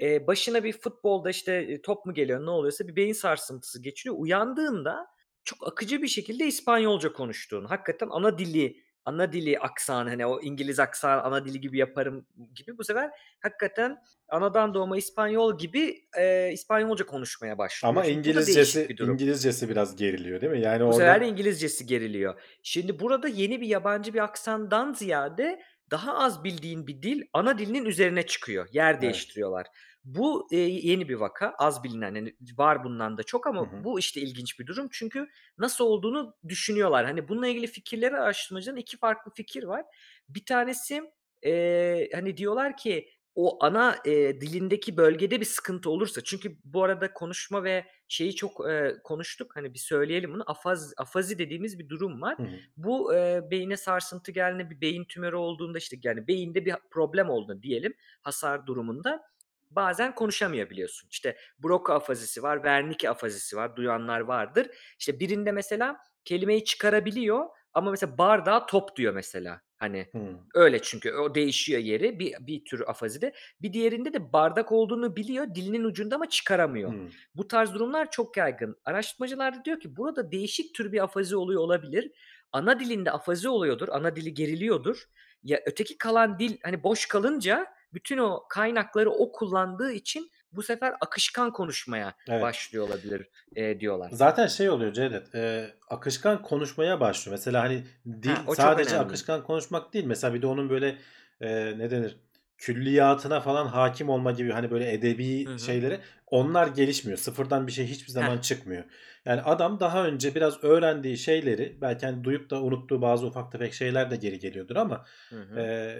E, başına bir futbolda işte e, top mu geliyor, ne oluyorsa bir beyin sarsıntısı geçiriyor. Uyandığında çok akıcı bir şekilde İspanyolca konuştuğunu, hakikaten ana dili, ana dili aksanı, hani o İngiliz aksanı ana dili gibi yaparım gibi bu sefer hakikaten anadan doğma İspanyol gibi e, İspanyolca konuşmaya başlıyor. Ama Şimdi İngilizcesi bir. İngilizcesi biraz geriliyor değil mi? Yani Bu sefer orada de İngilizcesi geriliyor. Şimdi burada yeni bir yabancı bir aksandan ziyade daha az bildiğin bir dil ana dilinin üzerine çıkıyor. Yer evet. değiştiriyorlar. Bu e, yeni bir vaka. Az bilinen. Yani var bundan da çok ama hı. bu işte ilginç bir durum. Çünkü nasıl olduğunu düşünüyorlar. Hani bununla ilgili fikirleri araştırmacıların iki farklı fikir var. Bir tanesi e, hani diyorlar ki o ana e, dilindeki bölgede bir sıkıntı olursa çünkü bu arada konuşma ve şeyi çok e, konuştuk hani bir söyleyelim bunu afaz, afazi dediğimiz bir durum var. Hı hı. Bu e, beyine sarsıntı geldiğinde bir beyin tümörü olduğunda işte yani beyinde bir problem olduğunda diyelim hasar durumunda bazen konuşamayabiliyorsun. İşte Broca afazisi var, Wernicke afazisi var, duyanlar vardır. İşte birinde mesela kelimeyi çıkarabiliyor ama mesela bardağa top diyor mesela. Hani Hı. öyle çünkü o değişiyor yeri bir, bir tür afazide. Bir diğerinde de bardak olduğunu biliyor dilinin ucunda ama çıkaramıyor. Hı. Bu tarz durumlar çok yaygın. Araştırmacılar da diyor ki burada değişik tür bir afazi oluyor olabilir. Ana dilinde afazi oluyordur, ana dili geriliyordur. Ya öteki kalan dil hani boş kalınca bütün o kaynakları o kullandığı için bu sefer akışkan konuşmaya Evet. başlıyor olabilir e, diyorlar. Zaten şey oluyor Cevdet. e, akışkan konuşmaya başlıyor. Mesela hani dil Ha, sadece akışkan konuşmak değil. Mesela bir de onun böyle e, ne denir? Külliyatına falan hakim olma gibi hani böyle edebi Hı hı. şeyleri onlar gelişmiyor. Sıfırdan bir şey hiçbir zaman Heh. çıkmıyor. Yani adam daha önce biraz öğrendiği şeyleri belki hani duyup da unuttuğu bazı ufak tefek şeyler de geri geliyordur ama e,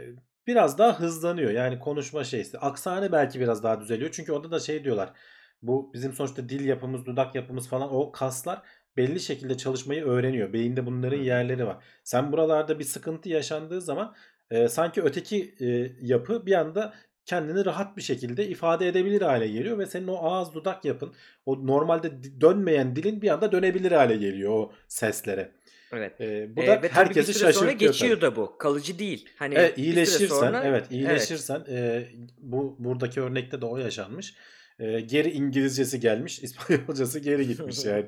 biraz daha hızlanıyor. Yani konuşma şeysi. Aksane belki biraz daha düzeliyor. Çünkü orada da şey diyorlar. Bu bizim sonuçta dil yapımız, dudak yapımız falan o kaslar belli şekilde çalışmayı öğreniyor. Beyinde bunların yerleri var. Sen buralarda bir sıkıntı yaşandığı zaman e, sanki öteki e, yapı bir anda kendini rahat bir şekilde ifade edebilir hale geliyor ve senin o ağız dudak yapın, o normalde dönmeyen dilin bir anda dönebilir hale geliyor o seslere. Evet. E, bu Ee, da ve tabii bir herkesi süre sonra geçiyor tabii. da bu. Kalıcı değil. Hani Evet bir süre iyileşirsen sonra evet evet. iyileşirsen e, bu buradaki örnekte de o yaşanmış. E, geri İngilizcesi gelmiş, İspanyolcası geri gitmiş yani.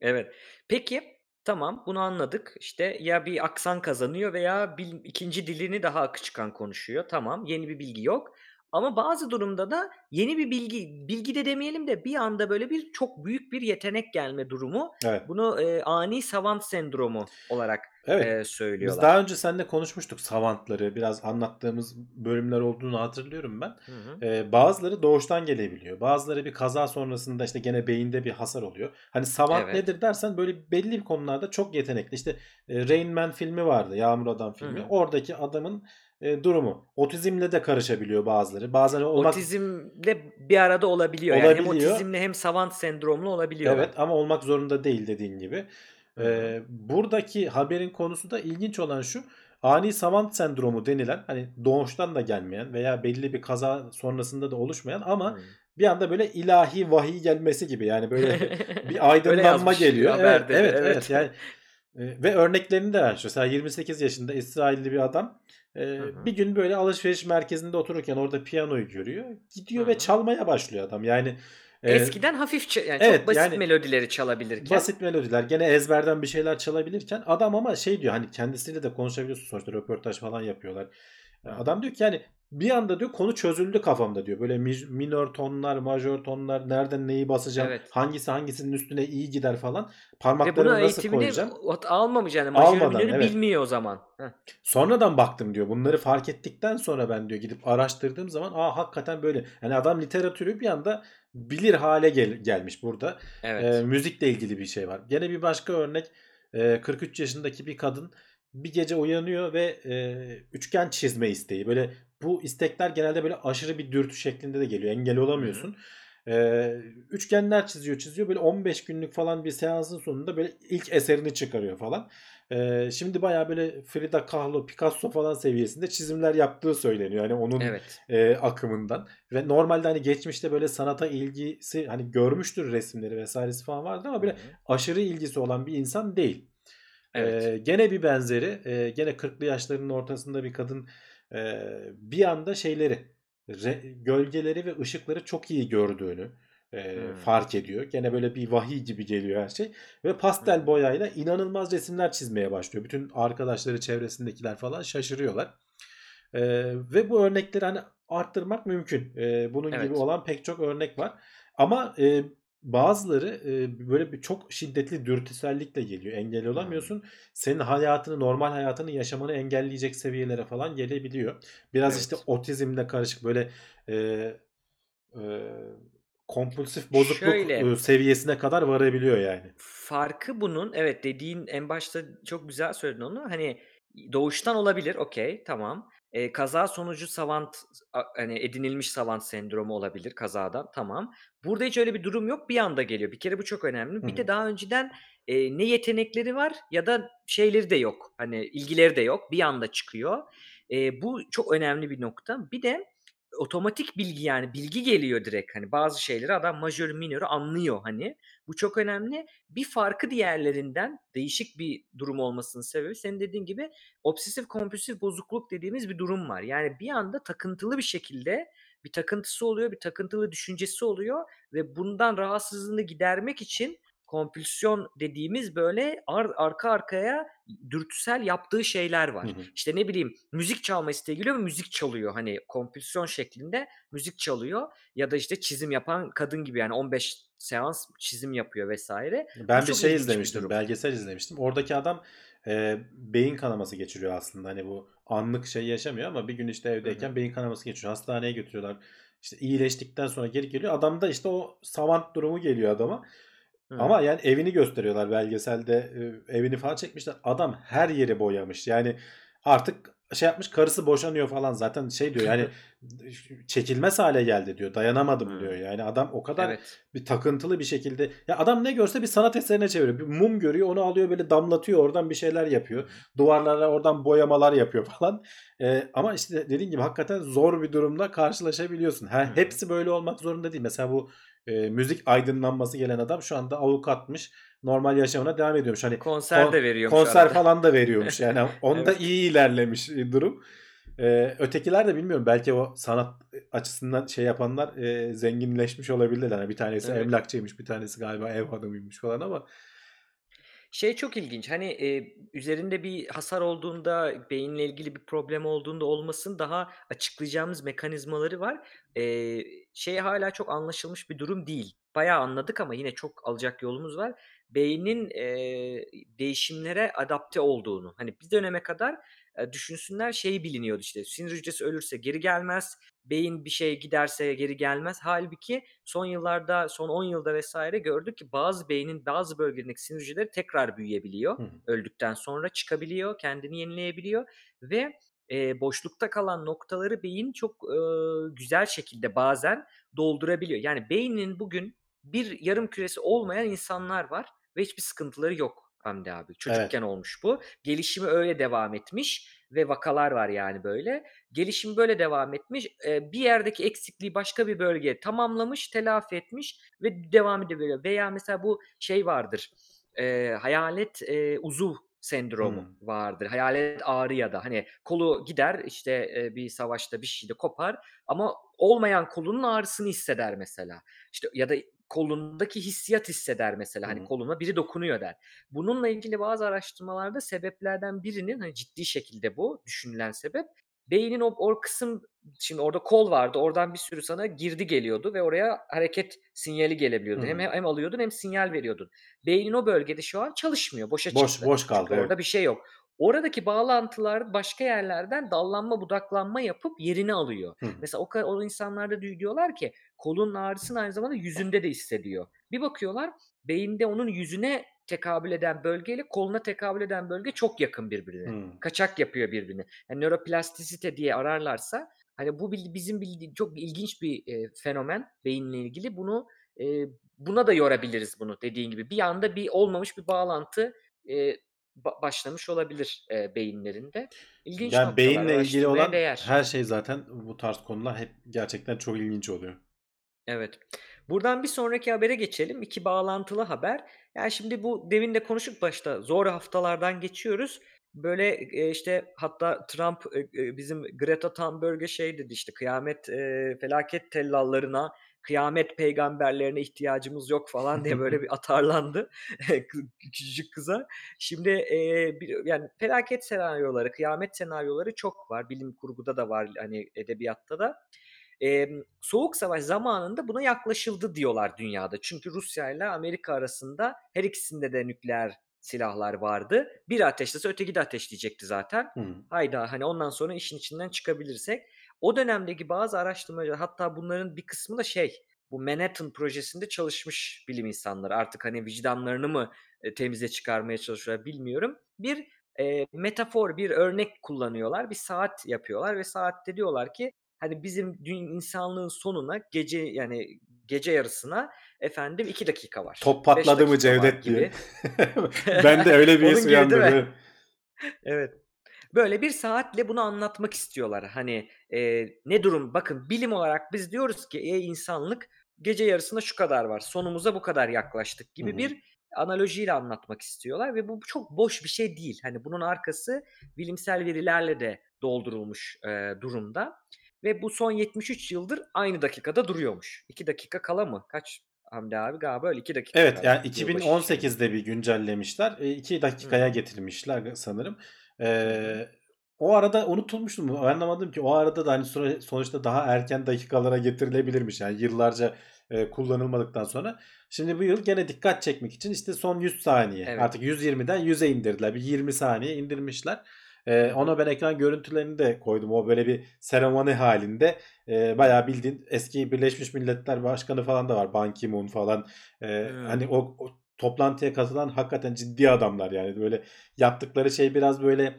Evet. Peki tamam bunu anladık. İşte ya bir aksan kazanıyor veya bil, ikinci dilini daha akıcıkan konuşuyor. Tamam yeni bir bilgi yok. Ama bazı durumda da yeni bir bilgi, bilgi de demeyelim de bir anda böyle bir çok büyük bir yetenek gelme durumu. Evet. Bunu e, ani savant sendromu olarak Evet. e, Biz söylüyorlar. daha önce seninle konuşmuştuk savantları. Biraz anlattığımız bölümler olduğunu hatırlıyorum ben. Hı hı. Ee, bazıları doğuştan gelebiliyor. Bazıları bir kaza sonrasında işte gene beyinde bir hasar oluyor. Hani savant Evet. nedir dersen böyle belli bir konularda çok yetenekli. İşte e, Rain Man filmi vardı. Yağmur Adam filmi. Hı hı. Oradaki adamın e, durumu. Otizmle de karışabiliyor bazıları. Bazen olmak Otizmle bir arada olabiliyor. Yani hem Olabiliyor. otizmle hem savant sendromlu olabiliyorlar. Evet ama olmak zorunda değil dediğin gibi. Ee, buradaki haberin konusu da ilginç olan şu. Ani savant sendromu denilen hani doğuştan da gelmeyen veya belli bir kaza sonrasında da oluşmayan ama Hı. bir anda böyle ilahi vahiy gelmesi gibi yani böyle bir aydınlanma geliyor. Evet, de, evet, evet. Yani e, ve örneklerini de ver. Mesela 28 yaşında İsrailli bir adam e, Hı hı. bir gün böyle alışveriş merkezinde otururken orada piyanoyu görüyor. Gidiyor Hı ve çalmaya başlıyor adam. Yani e, Eskiden hafif yani evet, çok basit yani melodileri çalabilirken. basit melodiler gene ezberden bir şeyler çalabilirken adam ama şey diyor hani kendisiyle de konuşabiliyorsun sonuçta röportaj falan yapıyorlar. Adam diyor ki yani bir anda diyor konu çözüldü kafamda diyor. Böyle mi- minör tonlar, majör tonlar, nereden neyi basacağım, Evet. hangisi hangisinin üstüne iyi gider falan. Parmaklarımı nasıl koyacağım? almamış yani majör Almadan evet. bilmiyor o zaman. Heh. Sonradan baktım diyor. Bunları fark ettikten sonra ben diyor gidip araştırdığım zaman aa hakikaten böyle. Yani adam literatürü bir anda bilir hale gel- gelmiş burada. Evet. Ee, müzikle ilgili bir şey var. Gene bir başka örnek e, 43 yaşındaki bir kadın bir gece uyanıyor ve e, üçgen çizme isteği. Böyle bu istekler genelde böyle aşırı bir dürtü şeklinde de geliyor. Engel Hı hı. olamıyorsun. Ee, üçgenler çiziyor çiziyor. Böyle 15 günlük falan bir seansın sonunda böyle ilk eserini çıkarıyor falan. Ee, şimdi bayağı böyle Frida Kahlo, Picasso falan seviyesinde çizimler yaptığı söyleniyor. Yani onun Evet. e, akımından. Ve normalde hani geçmişte böyle sanata ilgisi hani görmüştür resimleri vesairesi falan vardır ama Hı böyle hı. aşırı ilgisi olan bir insan değil. Evet. Ee, gene bir benzeri e, gene 40'lı yaşlarının ortasında bir kadın e, bir anda şeyleri re- gölgeleri ve ışıkları çok iyi gördüğünü e, Hmm. fark ediyor. Gene böyle bir vahiy gibi geliyor her şey. Ve pastel boyayla inanılmaz resimler çizmeye başlıyor. Bütün arkadaşları çevresindekiler falan şaşırıyorlar. E, ve bu örnekleri hani arttırmak mümkün. E, bunun gibi Evet. olan pek çok örnek var. Ama e, bazıları e, böyle bir çok şiddetli dürtüsellikle geliyor. Engel Hmm. olamıyorsun. Senin hayatını, normal hayatını yaşamanı engelleyecek seviyelere falan gelebiliyor. Biraz işte Evet. otizmle karışık böyle e, e, kompulsif bozukluk Şöyle seviyesine kadar varabiliyor yani. farkı bunun evet dediğin en başta çok güzel söyledin onu. Hani doğuştan olabilir. Okey, tamam. Eee, kaza sonucu savant a hani edinilmiş savant sendromu olabilir kazadan. Tamam. Burada hiç öyle bir durum yok. Bir anda geliyor. Bir kere bu çok önemli. Bir de daha önceden, eee, ne yetenekleri var ya da şeyleri de yok. Hani ilgileri de yok. Bir anda çıkıyor. Eee, bu çok önemli bir nokta. Bir de otomatik bilgi yani bilgi geliyor direkt. Hani bazı şeyleri adam majörü minörü anlıyor hani. Bu çok önemli. Bir farkı diğerlerinden değişik bir durum olmasının sebebi senin dediğin gibi obsesif kompulsif bozukluk dediğimiz bir durum var. Yani bir anda takıntılı bir şekilde bir takıntısı oluyor, bir takıntılı düşüncesi oluyor ve bundan rahatsızlığını gidermek için kompülsyon dediğimiz böyle ar- arka arkaya dürtüsel yaptığı şeyler Hı var. hı. İşte ne bileyim müzik çalma isteği geliyor ve müzik çalıyor. Hani kompülsyon şeklinde müzik çalıyor ya da işte çizim yapan kadın gibi yani 15 seans çizim yapıyor vesaire. Bu Ben bir şey bir izlemiştim, durum. belgesel izlemiştim. Oradaki adam e, beyin kanaması geçiriyor aslında. Hani bu anlık şey yaşamıyor ama bir gün işte Hı hı. evdeyken beyin kanaması geçiriyor. Hastaneye götürüyorlar. İşte iyileştikten sonra geri geliyor. Adamda işte o savant durumu geliyor adama. Hı. Ama yani evini gösteriyorlar belgeselde. evini falan çekmişler. Adam her yeri boyamış. Yani artık şey yapmış karısı boşanıyor falan zaten şey diyor yani çekilmez hale geldi diyor. Dayanamadım Hmm. diyor. Yani adam o kadar Evet. bir takıntılı bir şekilde ya adam ne görse bir sanat eserine çeviriyor. Bir mum görüyor onu alıyor böyle damlatıyor oradan bir şeyler yapıyor. Duvarlara oradan boyamalar yapıyor falan. Ee, ama işte dediğin gibi hakikaten zor bir durumla karşılaşabiliyorsun. Ha, hepsi böyle olmak zorunda değil. Mesela bu e, müzik aydınlanması gelen adam şu anda avukatmış. Normal yaşamına devam ediyormuş. Hani Konser kon- de veriyormuş konser arada. falan da veriyormuş. Yani onda Evet. iyi ilerlemiş e, durum. Ee, ötekiler de bilmiyorum belki o sanat açısından şey yapanlar e, zenginleşmiş olabilirler. Yani bir tanesi Evet. emlakçıymış, bir tanesi galiba ev hanımıymış falan ama Şey çok ilginç. Hani e, üzerinde bir hasar olduğunda, beyinle ilgili bir problem olduğunda olmasın daha açıklayacağımız mekanizmaları var. E, şey hala çok anlaşılmış bir durum değil. Bayağı anladık ama yine çok alacak yolumuz var. Beynin e, değişimlere adapte olduğunu. Hani bir döneme kadar e, düşünsünler şeyi biliniyordu işte. Sinir hücresi ölürse geri gelmez. Beyin bir şey giderse geri gelmez. Halbuki son yıllarda, son 10 yılda vesaire gördük ki bazı beynin bazı bölgelerindeki sinir hücreleri tekrar büyüyebiliyor. Hı. Öldükten sonra çıkabiliyor, kendini yenileyebiliyor ve e, boşlukta kalan noktaları beyin çok e, güzel şekilde bazen doldurabiliyor. Yani beynin bugün bir yarım küresi olmayan insanlar var ve hiçbir sıkıntıları yok Hamdi abi. Çocukken olmuş bu. Gelişimi öyle devam etmiş ve vakalar var yani böyle. Gelişim böyle devam etmiş. E, bir yerdeki eksikliği başka bir bölgeye tamamlamış, telafi etmiş ve devam edebiliyor. Veya mesela bu şey vardır. E, hayalet e, uzuv sendromu Hmm. vardır. Hayalet ağrı ya da hani kolu gider işte e, bir savaşta bir şeyde kopar ama olmayan kolunun ağrısını hisseder mesela. İşte ya da kolundaki hissiyat hisseder mesela. Hani koluna biri dokunuyor der. Bununla ilgili bazı araştırmalarda sebeplerden birinin hani ciddi şekilde bu düşünülen sebep beynin o, o kısım şimdi orada kol vardı. Oradan bir sürü sana girdi geliyordu ve oraya hareket sinyali gelebiliyordu. Hı Hem hem alıyordun hem sinyal veriyordun. Beynin o bölgede şu an çalışmıyor. Boşa boş çıktı. boş kaldı. Çünkü orada evet. bir şey yok. Oradaki bağlantılar başka yerlerden dallanma budaklanma yapıp yerini alıyor. Hı. Mesela o, o insanlarda diyorlar ki kolun ağrısını aynı zamanda yüzünde de hissediyor. Bir bakıyorlar beyinde onun yüzüne tekabül eden bölgeyle koluna tekabül eden bölge çok yakın birbirine. Hı. Kaçak yapıyor birbirini. Yani nöroplastisite diye ararlarsa hani bu bizim bildiği çok ilginç bir e, fenomen beyinle ilgili. Bunu e, buna da yorabiliriz bunu dediğin gibi. Bir anda bir olmamış bir bağlantı e, ba- başlamış olabilir e, beyinlerinde. İlginç Yani beyinle ilgili olan değer. her şey zaten bu tarz konular hep gerçekten çok ilginç oluyor. Evet. Buradan bir sonraki habere geçelim. İki bağlantılı haber. Yani şimdi bu demin de konuştuk başta. Zor haftalardan geçiyoruz. Böyle e, işte hatta Trump e, bizim Greta Thunberg'e şey dedi işte kıyamet e, felaket tellallarına kıyamet peygamberlerine ihtiyacımız yok falan diye böyle bir atarlandı kı- küçücük kıza. Şimdi e, bir, yani felaket senaryoları, kıyamet senaryoları çok var. Bilim kurguda da var hani edebiyatta da. Ee, Soğuk Savaş zamanında buna yaklaşıldı diyorlar dünyada. Çünkü Rusya ile Amerika arasında her ikisinde de nükleer silahlar vardı. Biri ateşlese öteki de ateşleyecekti zaten. Hı. Hayda hani ondan sonra işin içinden çıkabilirsek. O dönemdeki bazı araştırmacılar hatta bunların bir kısmı da şey bu Manhattan projesinde çalışmış bilim insanları. Artık hani vicdanlarını mı e, temize çıkarmaya çalışıyorlar bilmiyorum. Bir e, metafor, bir örnek kullanıyorlar. Bir saat yapıyorlar ve saatte diyorlar ki hani bizim dün insanlığın sonuna gece yani gece yarısına efendim iki dakika var. Top patladı mı Cevdet diye. ben de öyle bir his uyandırdı. Evet. Böyle bir saatle bunu anlatmak istiyorlar. Hani e, ne durum? Bakın bilim olarak biz diyoruz ki ey insanlık gece yarısına şu kadar var. Sonumuza bu kadar yaklaştık gibi Hı hı. bir analojiyle anlatmak istiyorlar ve bu çok boş bir şey değil. Hani bunun arkası bilimsel verilerle de doldurulmuş e, durumda ve bu son 73 yıldır aynı dakikada duruyormuş. 2 dakika kala mı? Kaç Hamdi abi galiba öyle 2 dakika Evet yani yılbaşı 2018'de bir güncellemişler. 2 dakikaya Hı. getirmişler sanırım. Ee, o arada unutulmuştu mu? Ben anlamadım ki o arada da hani sonuçta daha erken dakikalara getirilebilirmiş. Yani yıllarca e, kullanılmadıktan sonra. Şimdi bu yıl gene dikkat çekmek için işte son 100 saniye. Evet. Artık 120'den 100'e indirdiler. Bir 20 saniye indirmişler. Ee, ona ben ekran görüntülerini de koydum. O böyle bir seremoni halinde. Ee, bayağı bildiğin eski Birleşmiş Milletler Başkanı falan da var. Ban Ki-moon falan. Ee, Hmm. Hani o, o toplantıya katılan hakikaten ciddi adamlar yani. Böyle yaptıkları şey biraz böyle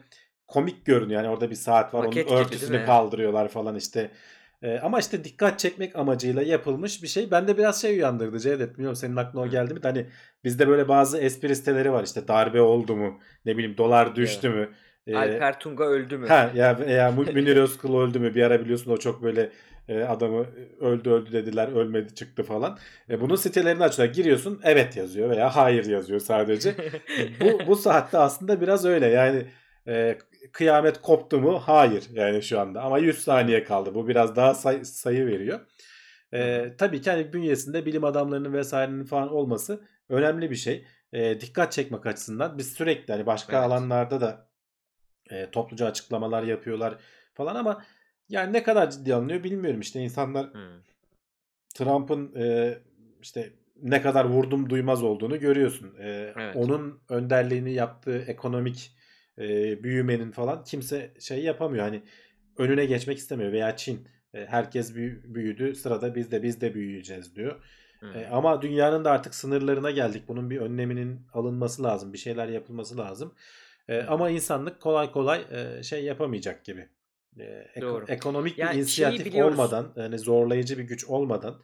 komik görünüyor. Yani orada bir saat var. Maket onun gibi, örtüsünü kaldırıyorlar falan işte. E, ama işte dikkat çekmek amacıyla yapılmış bir şey. Bende biraz şey uyandırdı Cevdet. Bilmiyorum senin aklına o geldi mi? Hani bizde böyle bazı espri siteleri var işte darbe oldu mu? Ne bileyim dolar düştü mü? E, Alper Tunga öldü mü? Ha ya Mü- Münir Özkul öldü mü? Bir ara biliyorsun o çok böyle e, adamı öldü öldü dediler ölmedi çıktı falan. E, bunun sitelerini açıyorlar. Giriyorsun evet yazıyor veya hayır yazıyor sadece. bu bu saatte aslında biraz öyle. Yani e, kıyamet koptu mu? Hayır yani şu anda. Ama 100 saniye kaldı. Bu biraz daha say- sayı veriyor. E, tabii ki hani bünyesinde bilim adamlarının vesairenin falan olması önemli bir şey. E, dikkat çekmek açısından biz sürekli hani başka Evet. alanlarda da e, topluca açıklamalar yapıyorlar falan ama yani ne kadar ciddi alınıyor bilmiyorum işte insanlar Hmm. Trump'ın e, işte ne kadar vurdum duymaz olduğunu görüyorsun. E, Evet. Onun önderliğini yaptığı ekonomik e, büyümenin falan kimse şey yapamıyor. Hani önüne geçmek istemiyor veya Çin e, herkes büyü- büyüdü sırada biz de biz de büyüyeceğiz diyor. Hmm. E, ama dünyanın da artık sınırlarına geldik. Bunun bir önleminin alınması lazım. Bir şeyler yapılması lazım. E, ama insanlık kolay kolay e, şey yapamayacak gibi. E, Doğru. ekonomik Yani bir inisiyatif olmadan, yani zorlayıcı bir güç olmadan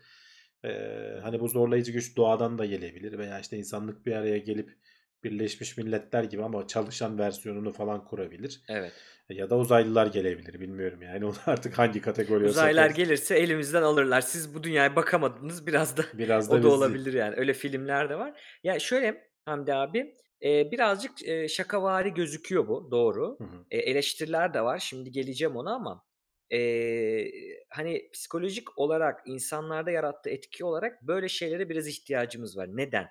e, hani bu zorlayıcı güç doğadan da gelebilir veya işte insanlık bir araya gelip Birleşmiş Milletler gibi ama çalışan versiyonunu falan kurabilir. Evet. Ya da uzaylılar gelebilir bilmiyorum yani. Onu artık hangi kategoriye Uzaylılar gelirse elimizden alırlar. Siz bu dünyaya bakamadınız biraz da Biraz da o da olabilir yani. Öyle filmler de var. Ya şöyle Hamdi abi e, birazcık e, şakavari gözüküyor bu doğru. Hı hı. E, eleştiriler de var. Şimdi geleceğim ona ama e, hani psikolojik olarak insanlarda yarattığı etki olarak böyle şeylere biraz ihtiyacımız var. Neden?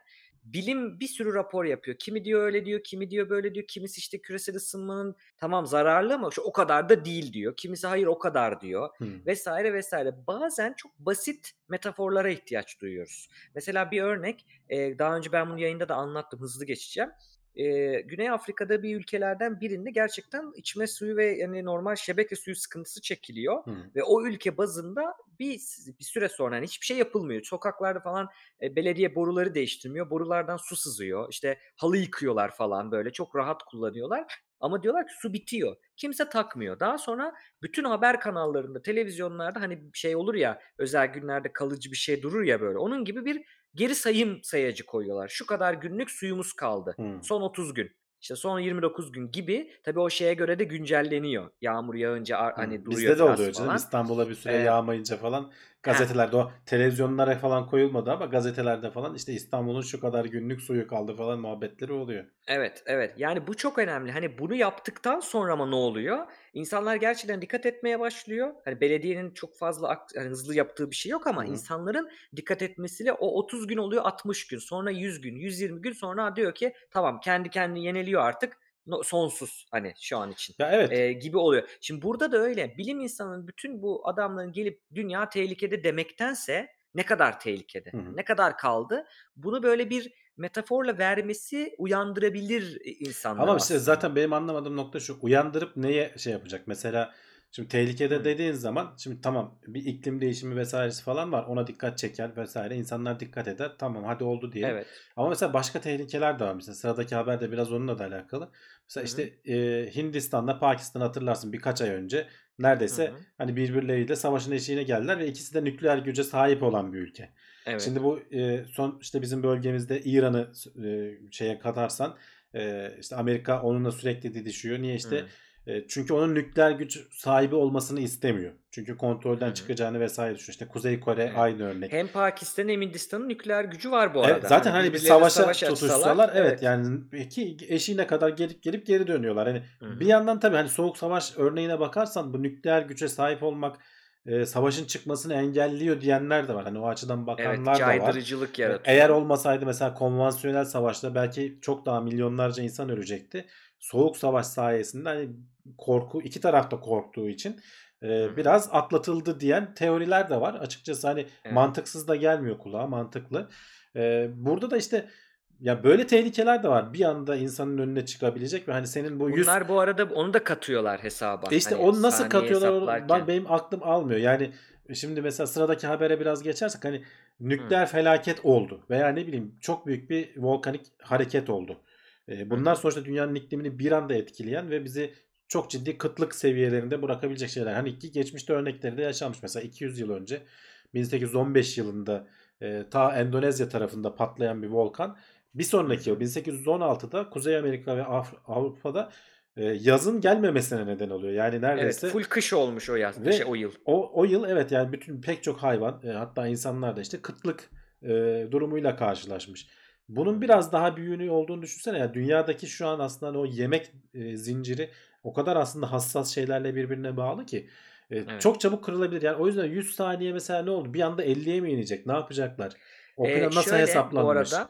Bilim bir sürü rapor yapıyor. Kimi diyor öyle diyor, kimi diyor böyle diyor. Kimisi işte küresel ısınmanın tamam zararlı ama şu o kadar da değil diyor. Kimisi hayır o kadar diyor Hı. vesaire vesaire. Bazen çok basit metaforlara ihtiyaç duyuyoruz. Mesela bir örnek, e, daha önce ben bunu yayında da anlattım, hızlı geçeceğim. E, Güney Afrika'da bir ülkelerden birinde gerçekten içme suyu ve yani normal şebeke suyu sıkıntısı çekiliyor. Hı. Ve o ülke bazında bir, bir süre sonra yani hiçbir şey yapılmıyor. Sokaklarda falan e, belediye boruları değiştirmiyor. Borulardan su sızıyor. İşte halı yıkıyorlar falan böyle. Çok rahat kullanıyorlar. Ama diyorlar ki su bitiyor. Kimse takmıyor. Daha sonra bütün haber kanallarında, televizyonlarda hani şey olur ya özel günlerde kalıcı bir şey durur ya böyle. Onun gibi bir geri sayım sayacı koyuyorlar. Şu kadar günlük suyumuz kaldı. Hı. Son 30 gün. İşte son 29 gün gibi tabii o şeye göre de güncelleniyor. Yağmur yağınca hani Hı. duruyor Bizde de oluyor canım. falan. İstanbul'a bir süre Ee, yağmayınca falan gazetelerde o televizyonlara falan koyulmadı ama gazetelerde falan işte İstanbul'un şu kadar günlük suyu kaldı falan muhabbetleri oluyor. Evet, evet. Yani bu çok önemli. Hani bunu yaptıktan sonra ama ne oluyor? İnsanlar gerçekten dikkat etmeye başlıyor. Hani belediyenin çok fazla hani hızlı yaptığı bir şey yok ama hı. insanların dikkat etmesiyle o 30 gün oluyor 60 gün. Sonra 100 gün, 120 gün sonra diyor ki tamam kendi kendini yeniliyor artık. No- sonsuz hani şu an için. Ya evet. Ee, gibi oluyor. Şimdi burada da öyle. Bilim insanının bütün bu adamların gelip dünya tehlikede demektense ne kadar tehlikede, Hı hı. ne kadar kaldı? Bunu böyle bir metaforla vermesi uyandırabilir e, insanları Ama işte zaten benim anlamadığım nokta şu. Uyandırıp neye şey yapacak? Mesela şimdi tehlikede dediğin zaman şimdi tamam bir iklim değişimi vesairesi falan var. Ona dikkat çeken vesaire. insanlar dikkat eder. Tamam hadi oldu diyelim. Evet. Ama mesela başka tehlikeler de var. Mesela sıradaki haber de biraz onunla da alakalı. Mesela işte e, Hindistan'la Pakistan hatırlarsın birkaç ay önce neredeyse hı. hani birbirleriyle savaşın eşiğine geldiler ve ikisi de nükleer güce sahip olan bir ülke. Evet. Şimdi bu e, son işte bizim bölgemizde İran'ı e, şeye katarsan e, işte Amerika onunla sürekli didişiyor. Niye işte? Hı. E, çünkü onun nükleer güç sahibi olmasını istemiyor. Çünkü kontrolden Hı hı. çıkacağını vesaire düşünüyor. İşte Kuzey Kore Evet. aynı örnek. Hem Pakistan hem Hindistan'ın nükleer gücü var bu Evet, arada. zaten hani bir birbirlerine savaşa savaş tutuşsalar evet, evet. yani ki eşiğine kadar gelip gelip geri dönüyorlar. Hani Hı hı. bir yandan tabii hani soğuk savaş örneğine bakarsan bu nükleer güce sahip olmak e, savaşın çıkmasını engelliyor diyenler de var. Hani o açıdan Evet, bakanlar da var. caydırıcılık E, yaratıyor. Eğer olmasaydı mesela konvansiyonel savaşta belki çok daha milyonlarca insan ölecekti. Soğuk savaş sayesinde hani korku iki taraf da korktuğu için e, biraz atlatıldı diyen teoriler de var. Açıkçası hani Evet. mantıksız da gelmiyor kulağa mantıklı. E, burada da işte ya böyle tehlikeler de var. Bir anda insanın önüne çıkabilecek ve hani senin bu 100 Bunlar bu arada onu da katıyorlar hesaba. e işte Hani onu nasıl katıyorlar hesaplarken. ben, benim aklım almıyor. Yani şimdi mesela sıradaki habere biraz geçersek hani nükleer felaket oldu veya ne bileyim çok büyük bir volkanik hareket oldu. E, bunlar sonuçta dünyanın iklimini bir anda etkileyen ve bizi çok ciddi kıtlık seviyelerinde bırakabilecek şeyler. Hani ki geçmişte örnekleri de yaşanmış. Mesela 200 yıl önce 1815 yılında e, ta Endonezya tarafında patlayan bir volkan bir sonraki yıl 1816'da Kuzey Amerika ve Af- Avrupa'da e, yazın gelmemesine neden oluyor. Yani Evet, neredeyse full kış olmuş o yaz, Ve- şey, o yıl. o, o yıl evet yani bütün pek çok hayvan e, hatta insanlar da işte kıtlık e, durumuyla karşılaşmış. Bunun biraz daha büyüğünü olduğunu düşünsene. Yani dünyadaki şu an aslında hani o yemek e, zinciri o kadar aslında hassas şeylerle birbirine bağlı ki e, Evet. çok çabuk kırılabilir. Yani o yüzden 100 saniye mesela ne oldu? Bir anda 50'ye mi inecek? Ne yapacaklar? O Ee, plan nasıl şöyle, hesaplanmış? Bu arada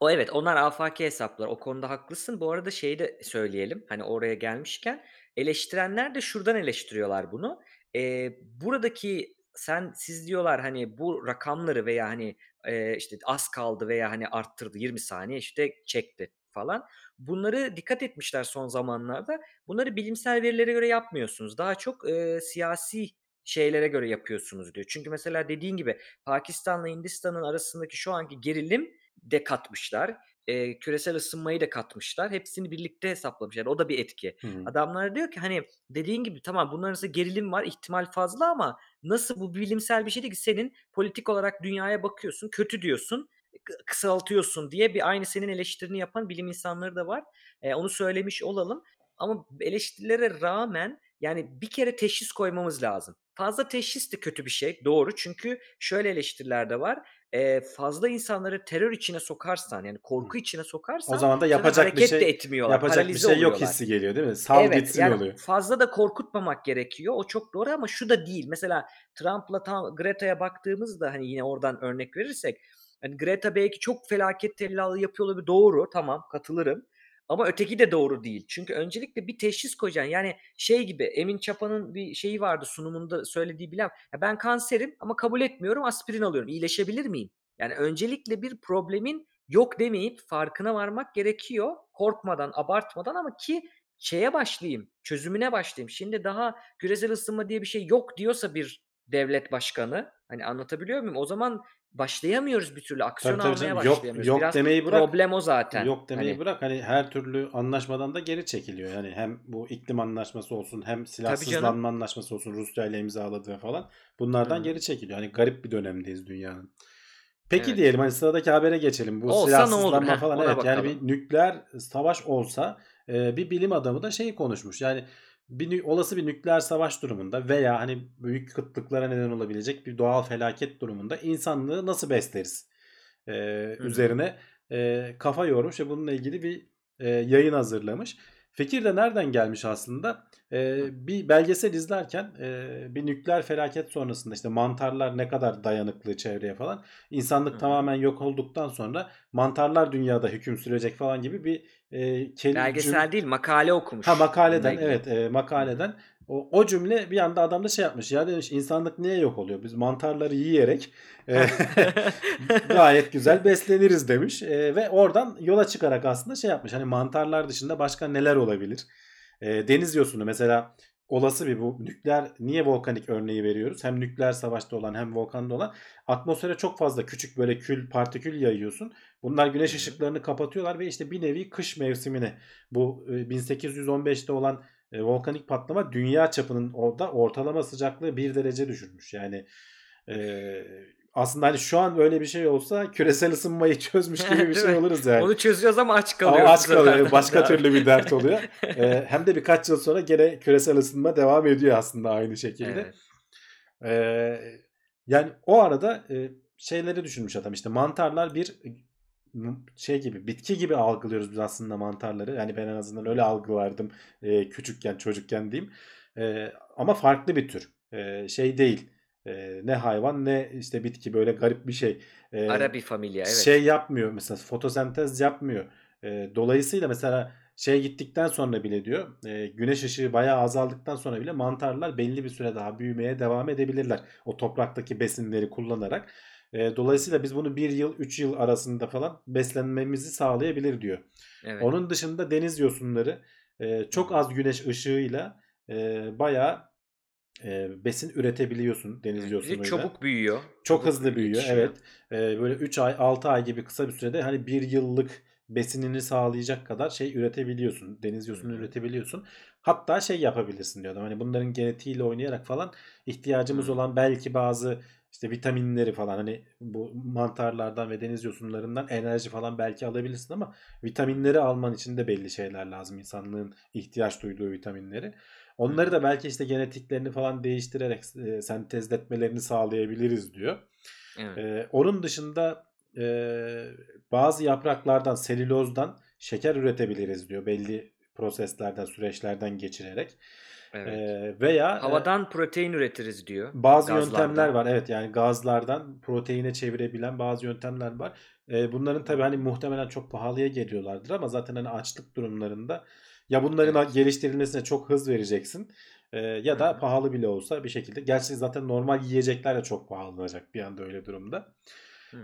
o evet onlar afaki hesaplar. O konuda haklısın. Bu arada şeyi de söyleyelim. Hani oraya gelmişken eleştirenler de şuradan eleştiriyorlar bunu. Ee, buradaki sen siz diyorlar hani bu rakamları veya hani e, işte az kaldı veya hani arttırdı 20 saniye işte çekti falan. Bunları dikkat etmişler son zamanlarda. Bunları bilimsel verilere göre yapmıyorsunuz. Daha çok e, siyasi şeylere göre yapıyorsunuz diyor. Çünkü mesela dediğin gibi Pakistan'la Hindistan'ın arasındaki şu anki gerilim de katmışlar. Eee, küresel ısınmayı da katmışlar. Hepsini birlikte hesaplamışlar. O da bir etki. Hı. Adamlar diyor ki hani dediğin gibi tamam bunların arasında gerilim var, ihtimal fazla ama nasıl bu bilimsel bir şey değil ki senin politik olarak dünyaya bakıyorsun, kötü diyorsun, kı- kısaltıyorsun diye bir aynı senin eleştirini yapan bilim insanları da var. Eee, onu söylemiş olalım. Ama eleştirilere rağmen yani bir kere teşhis koymamız lazım. Fazla teşhis de kötü bir şey. Doğru. Çünkü şöyle eleştiriler de var. Eee, fazla insanları terör içine sokarsan yani korku içine sokarsan O zaman da yapacak bir hareket de şey etmiyorlar. yapacak bir şey yok oluyorlar. hissi geliyor değil mi? Sal Evet gitsin yani oluyor. fazla da korkutmamak gerekiyor. O çok doğru ama şu da değil. Mesela Trump'la tam Greta'ya baktığımızda hani yine oradan örnek verirsek hani Greta belki çok felaket tellallığı yapıyor olabilir. Doğru tamam katılırım. Ama öteki de doğru değil. Çünkü öncelikle bir teşhis koyacaksın. Yani şey gibi Emin Çapa'nın bir şeyi vardı sunumunda söylediği bilen. Ben kanserim ama kabul etmiyorum aspirin alıyorum. İyileşebilir miyim? Yani öncelikle bir problemin yok demeyip farkına varmak gerekiyor. Korkmadan, abartmadan ama ki şeye başlayayım, çözümüne başlayayım. Şimdi daha küresel ısınma diye bir şey yok diyorsa bir devlet başkanı, hani anlatabiliyor muyum? O zaman başlayamıyoruz bir türlü aksiyon Tabii tabii almaya canım. Yok- başlayamıyoruz. yok Biraz demeyi bırak. problem o zaten. Yok demeyi Hani- bırak hani her türlü anlaşmadan da geri çekiliyor. Yani hem bu iklim anlaşması olsun hem silahsızlanma anlaşması olsun Rusya ile imzaladığı falan bunlardan Hı. geri çekiliyor. Hani garip bir dönemdeyiz dünyanın. Peki Evet. diyelim hani sıradaki habere geçelim. Bu Olsa olur? silahsızlanma Heh, falan ona evet yani bakalım. bir nükleer savaş olsa bir bilim adamı da şeyi konuşmuş. Yani bir olası bir nükleer savaş durumunda veya hani büyük kıtlıklara neden olabilecek bir doğal felaket durumunda insanlığı nasıl besleriz? E, hı. üzerine e, kafa yormuş ve bununla ilgili bir e, yayın hazırlamış. Fikir de nereden gelmiş aslında? E, bir belgesel izlerken e, bir nükleer felaket sonrasında işte mantarlar ne kadar dayanıklı çevreye falan insanlık Hı. tamamen yok olduktan sonra mantarlar dünyada hüküm sürecek falan gibi bir e, kel- Belgesel cüm- değil, makale okumuş. Ha makaleden ilgili. evet e, makaleden o, o cümle bir anda adam da şey yapmış ya demiş insanlık niye yok oluyor biz mantarları yiyerek e, gayet güzel besleniriz demiş E, ve oradan yola çıkarak aslında şey yapmış hani mantarlar dışında başka neler olabilir E, deniz yosunu mesela olası bir bu. Nükleer niye volkanik örneği veriyoruz? Hem nükleer savaşta olan hem volkanda olan. Atmosfere çok fazla küçük böyle kül partikül yayıyorsun. Bunlar güneş ışıklarını kapatıyorlar ve işte bir nevi kış mevsimini bu e, 1815'te olan e, volkanik patlama dünya çapının orada ortalama sıcaklığı 1 derece düşürmüş. Yani e, aslında hani şu an böyle bir şey olsa küresel ısınmayı çözmüş gibi bir şey oluruz yani. Onu çözüyoruz ama aç Ama kalıyoruz. aç bu kalıyor. Başka türlü bir dert oluyor. E, hem de birkaç yıl sonra gene küresel ısınma devam ediyor aslında aynı şekilde. Evet. Ee, yani o arada e, şeyleri düşünmüş adam işte mantarlar bir şey gibi bitki gibi algılıyoruz biz aslında mantarları. Yani ben en azından öyle algılardım e, küçükken çocukken diyeyim. E, ama farklı bir tür. E, şey değil. E, ne hayvan ne işte bitki böyle garip bir şey. E, Ara bir familya evet. şey yapmıyor mesela fotosentez yapmıyor. E, dolayısıyla mesela şey gittikten sonra bile diyor e, güneş ışığı bayağı azaldıktan sonra bile mantarlar belli bir süre daha büyümeye devam edebilirler. O topraktaki besinleri kullanarak. E, dolayısıyla biz bunu bir yıl 3 yıl arasında falan beslenmemizi sağlayabilir diyor. Evet. Onun dışında deniz yosunları e, çok az güneş ışığıyla e, bayağı e, besin üretebiliyorsun deniz yosunuyla. çabuk büyüyor. Çok hızlı büyüyor yetişiyor. evet. Ee, böyle 3 ay 6 ay gibi kısa bir sürede hani bir yıllık besinini sağlayacak kadar şey üretebiliyorsun. Deniz yosunu Hı hı. üretebiliyorsun. Hatta şey yapabilirsin diyordum. Hani bunların genetiğiyle oynayarak falan ihtiyacımız Hmm. olan belki bazı işte vitaminleri falan hani bu mantarlardan ve deniz yosunlarından enerji falan belki alabilirsin ama vitaminleri alman için de belli şeyler lazım. insanlığın ihtiyaç duyduğu vitaminleri. Onları da belki işte genetiklerini falan değiştirerek e, sentezletmelerini sağlayabiliriz diyor. Evet. Ee, onun dışında e, bazı yapraklardan, selülozdan şeker üretebiliriz diyor. Belli proseslerden, süreçlerden geçirerek. Evet. Ee, veya e, Havadan protein üretiriz diyor. bazı gazlardan. yöntemler var. Evet yani gazlardan proteine çevirebilen bazı yöntemler var. Ee, bunların tabii hani muhtemelen çok pahalıya geliyorlardır ama zaten hani açlık durumlarında ya bunların Evet. geliştirilmesine çok hız vereceksin e, ya da Hı hı. pahalı bile olsa bir şekilde. Gerçi zaten normal yiyecekler de çok pahalanacak bir anda öyle durumda.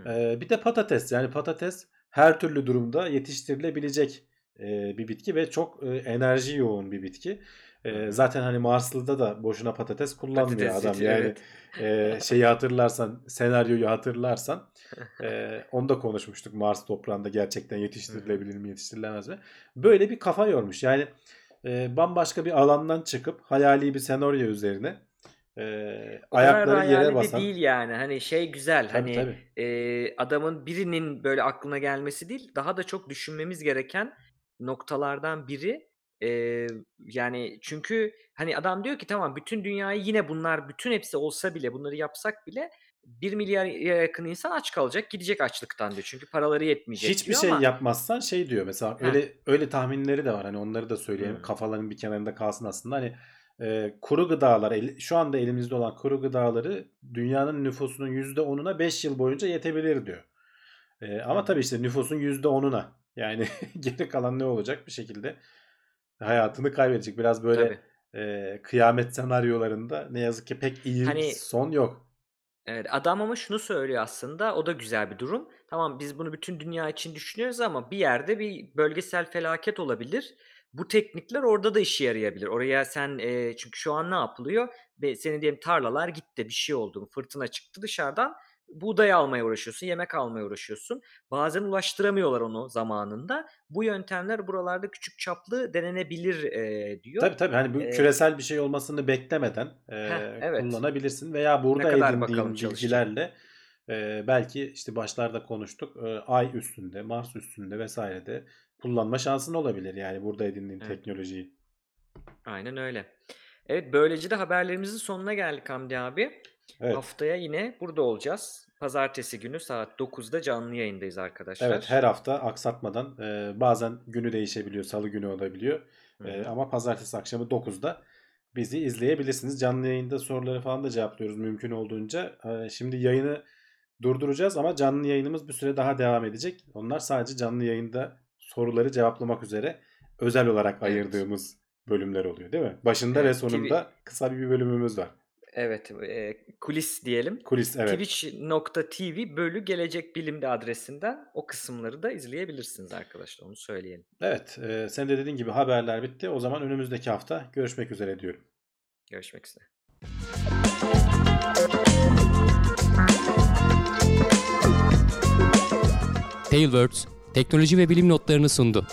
Ee, bir de patates yani patates her türlü durumda yetiştirilebilecek e, bir bitki ve çok e, enerji yoğun bir bitki. E, zaten hani Marslı'da da boşuna patates kullanmıyor Patates adam yani evet. e, şeyi hatırlarsan senaryoyu hatırlarsan e, onu da konuşmuştuk Mars toprağında gerçekten yetiştirilebilir mi yetiştirilemez mi? Böyle bir kafa yormuş yani e, bambaşka bir alandan çıkıp hayali bir senaryo üzerine e, O kadar ayakları yere basan değil yani. Hani şey güzel. tabii hani tabii. e, adamın birinin böyle aklına gelmesi değil, daha da çok düşünmemiz gereken noktalardan biri. E, yani çünkü hani adam diyor ki tamam bütün dünyayı yine bunlar bütün hepsi olsa bile bunları yapsak bile 1 milyara yakın insan aç kalacak, gidecek açlıktan diyor. Çünkü paraları yetmeyecek Hiçbir diyor şey ama yapmazsan şey diyor mesela Heh. öyle öyle tahminleri de var hani onları da söyleyelim kafaların bir kenarında kalsın aslında hani e, kuru gıdalar el- şu anda elimizde olan kuru gıdaları dünyanın nüfusunun %10'una 5 yıl boyunca yetebilir diyor. E, ama hı. tabii işte nüfusun %10'una yani geri kalan ne olacak bir şekilde hayatını kaybedecek. Biraz böyle Tabii. e, kıyamet senaryolarında ne yazık ki pek iyi Hani son yok. Evet, adam ama şunu söylüyor aslında, o da güzel bir durum. Tamam biz bunu bütün dünya için düşünüyoruz ama bir yerde bir bölgesel felaket olabilir. Bu teknikler orada da işe yarayabilir. Oraya sen e, çünkü şu an ne yapılıyor? Ve senin diyelim tarlalar gitti, bir şey oldu, fırtına çıktı dışarıdan. Buğday almaya uğraşıyorsun, yemek almaya uğraşıyorsun. Bazen ulaştıramıyorlar onu zamanında. Bu yöntemler buralarda küçük çaplı denenebilir e, diyor. Tabii tabii hani bu E, küresel bir şey olmasını beklemeden heh, e, evet. kullanabilirsin veya burada edindiğin bilgilerle e, belki işte başlarda konuştuk e, ay üstünde, Mars üstünde vesairede kullanma şansın olabilir yani burada edindiğin Evet. teknolojiyi. Aynen öyle. Evet, böylece de haberlerimizin sonuna geldik Hamdi abi. Evet. Haftaya yine burada olacağız. Pazartesi günü saat 9'da canlı yayındayız Evet arkadaşlar. her hafta aksatmadan e, bazen günü değişebiliyor, salı günü olabiliyor. Hı E, ama pazartesi akşamı 9'da bizi izleyebilirsiniz. Canlı yayında soruları falan da cevaplıyoruz mümkün olduğunca. E, şimdi yayını durduracağız ama canlı yayınımız bir süre daha devam edecek. Onlar sadece canlı yayında soruları cevaplamak üzere özel olarak Evet. ayırdığımız bölümler oluyor değil mi? Başında ve Evet, TV, sonunda kısa bir bölümümüz var. Evet, e, kulis diyelim. Kulis evet. Twitch.tv bölü gelecek bilimde adresinden o kısımları da izleyebilirsiniz arkadaşlar. Onu söyleyelim. Evet, e, sen de dediğin gibi haberler bitti. O zaman önümüzdeki hafta görüşmek üzere diyorum. Görüşmek üzere. Tailwords teknoloji ve bilim notlarını sundu.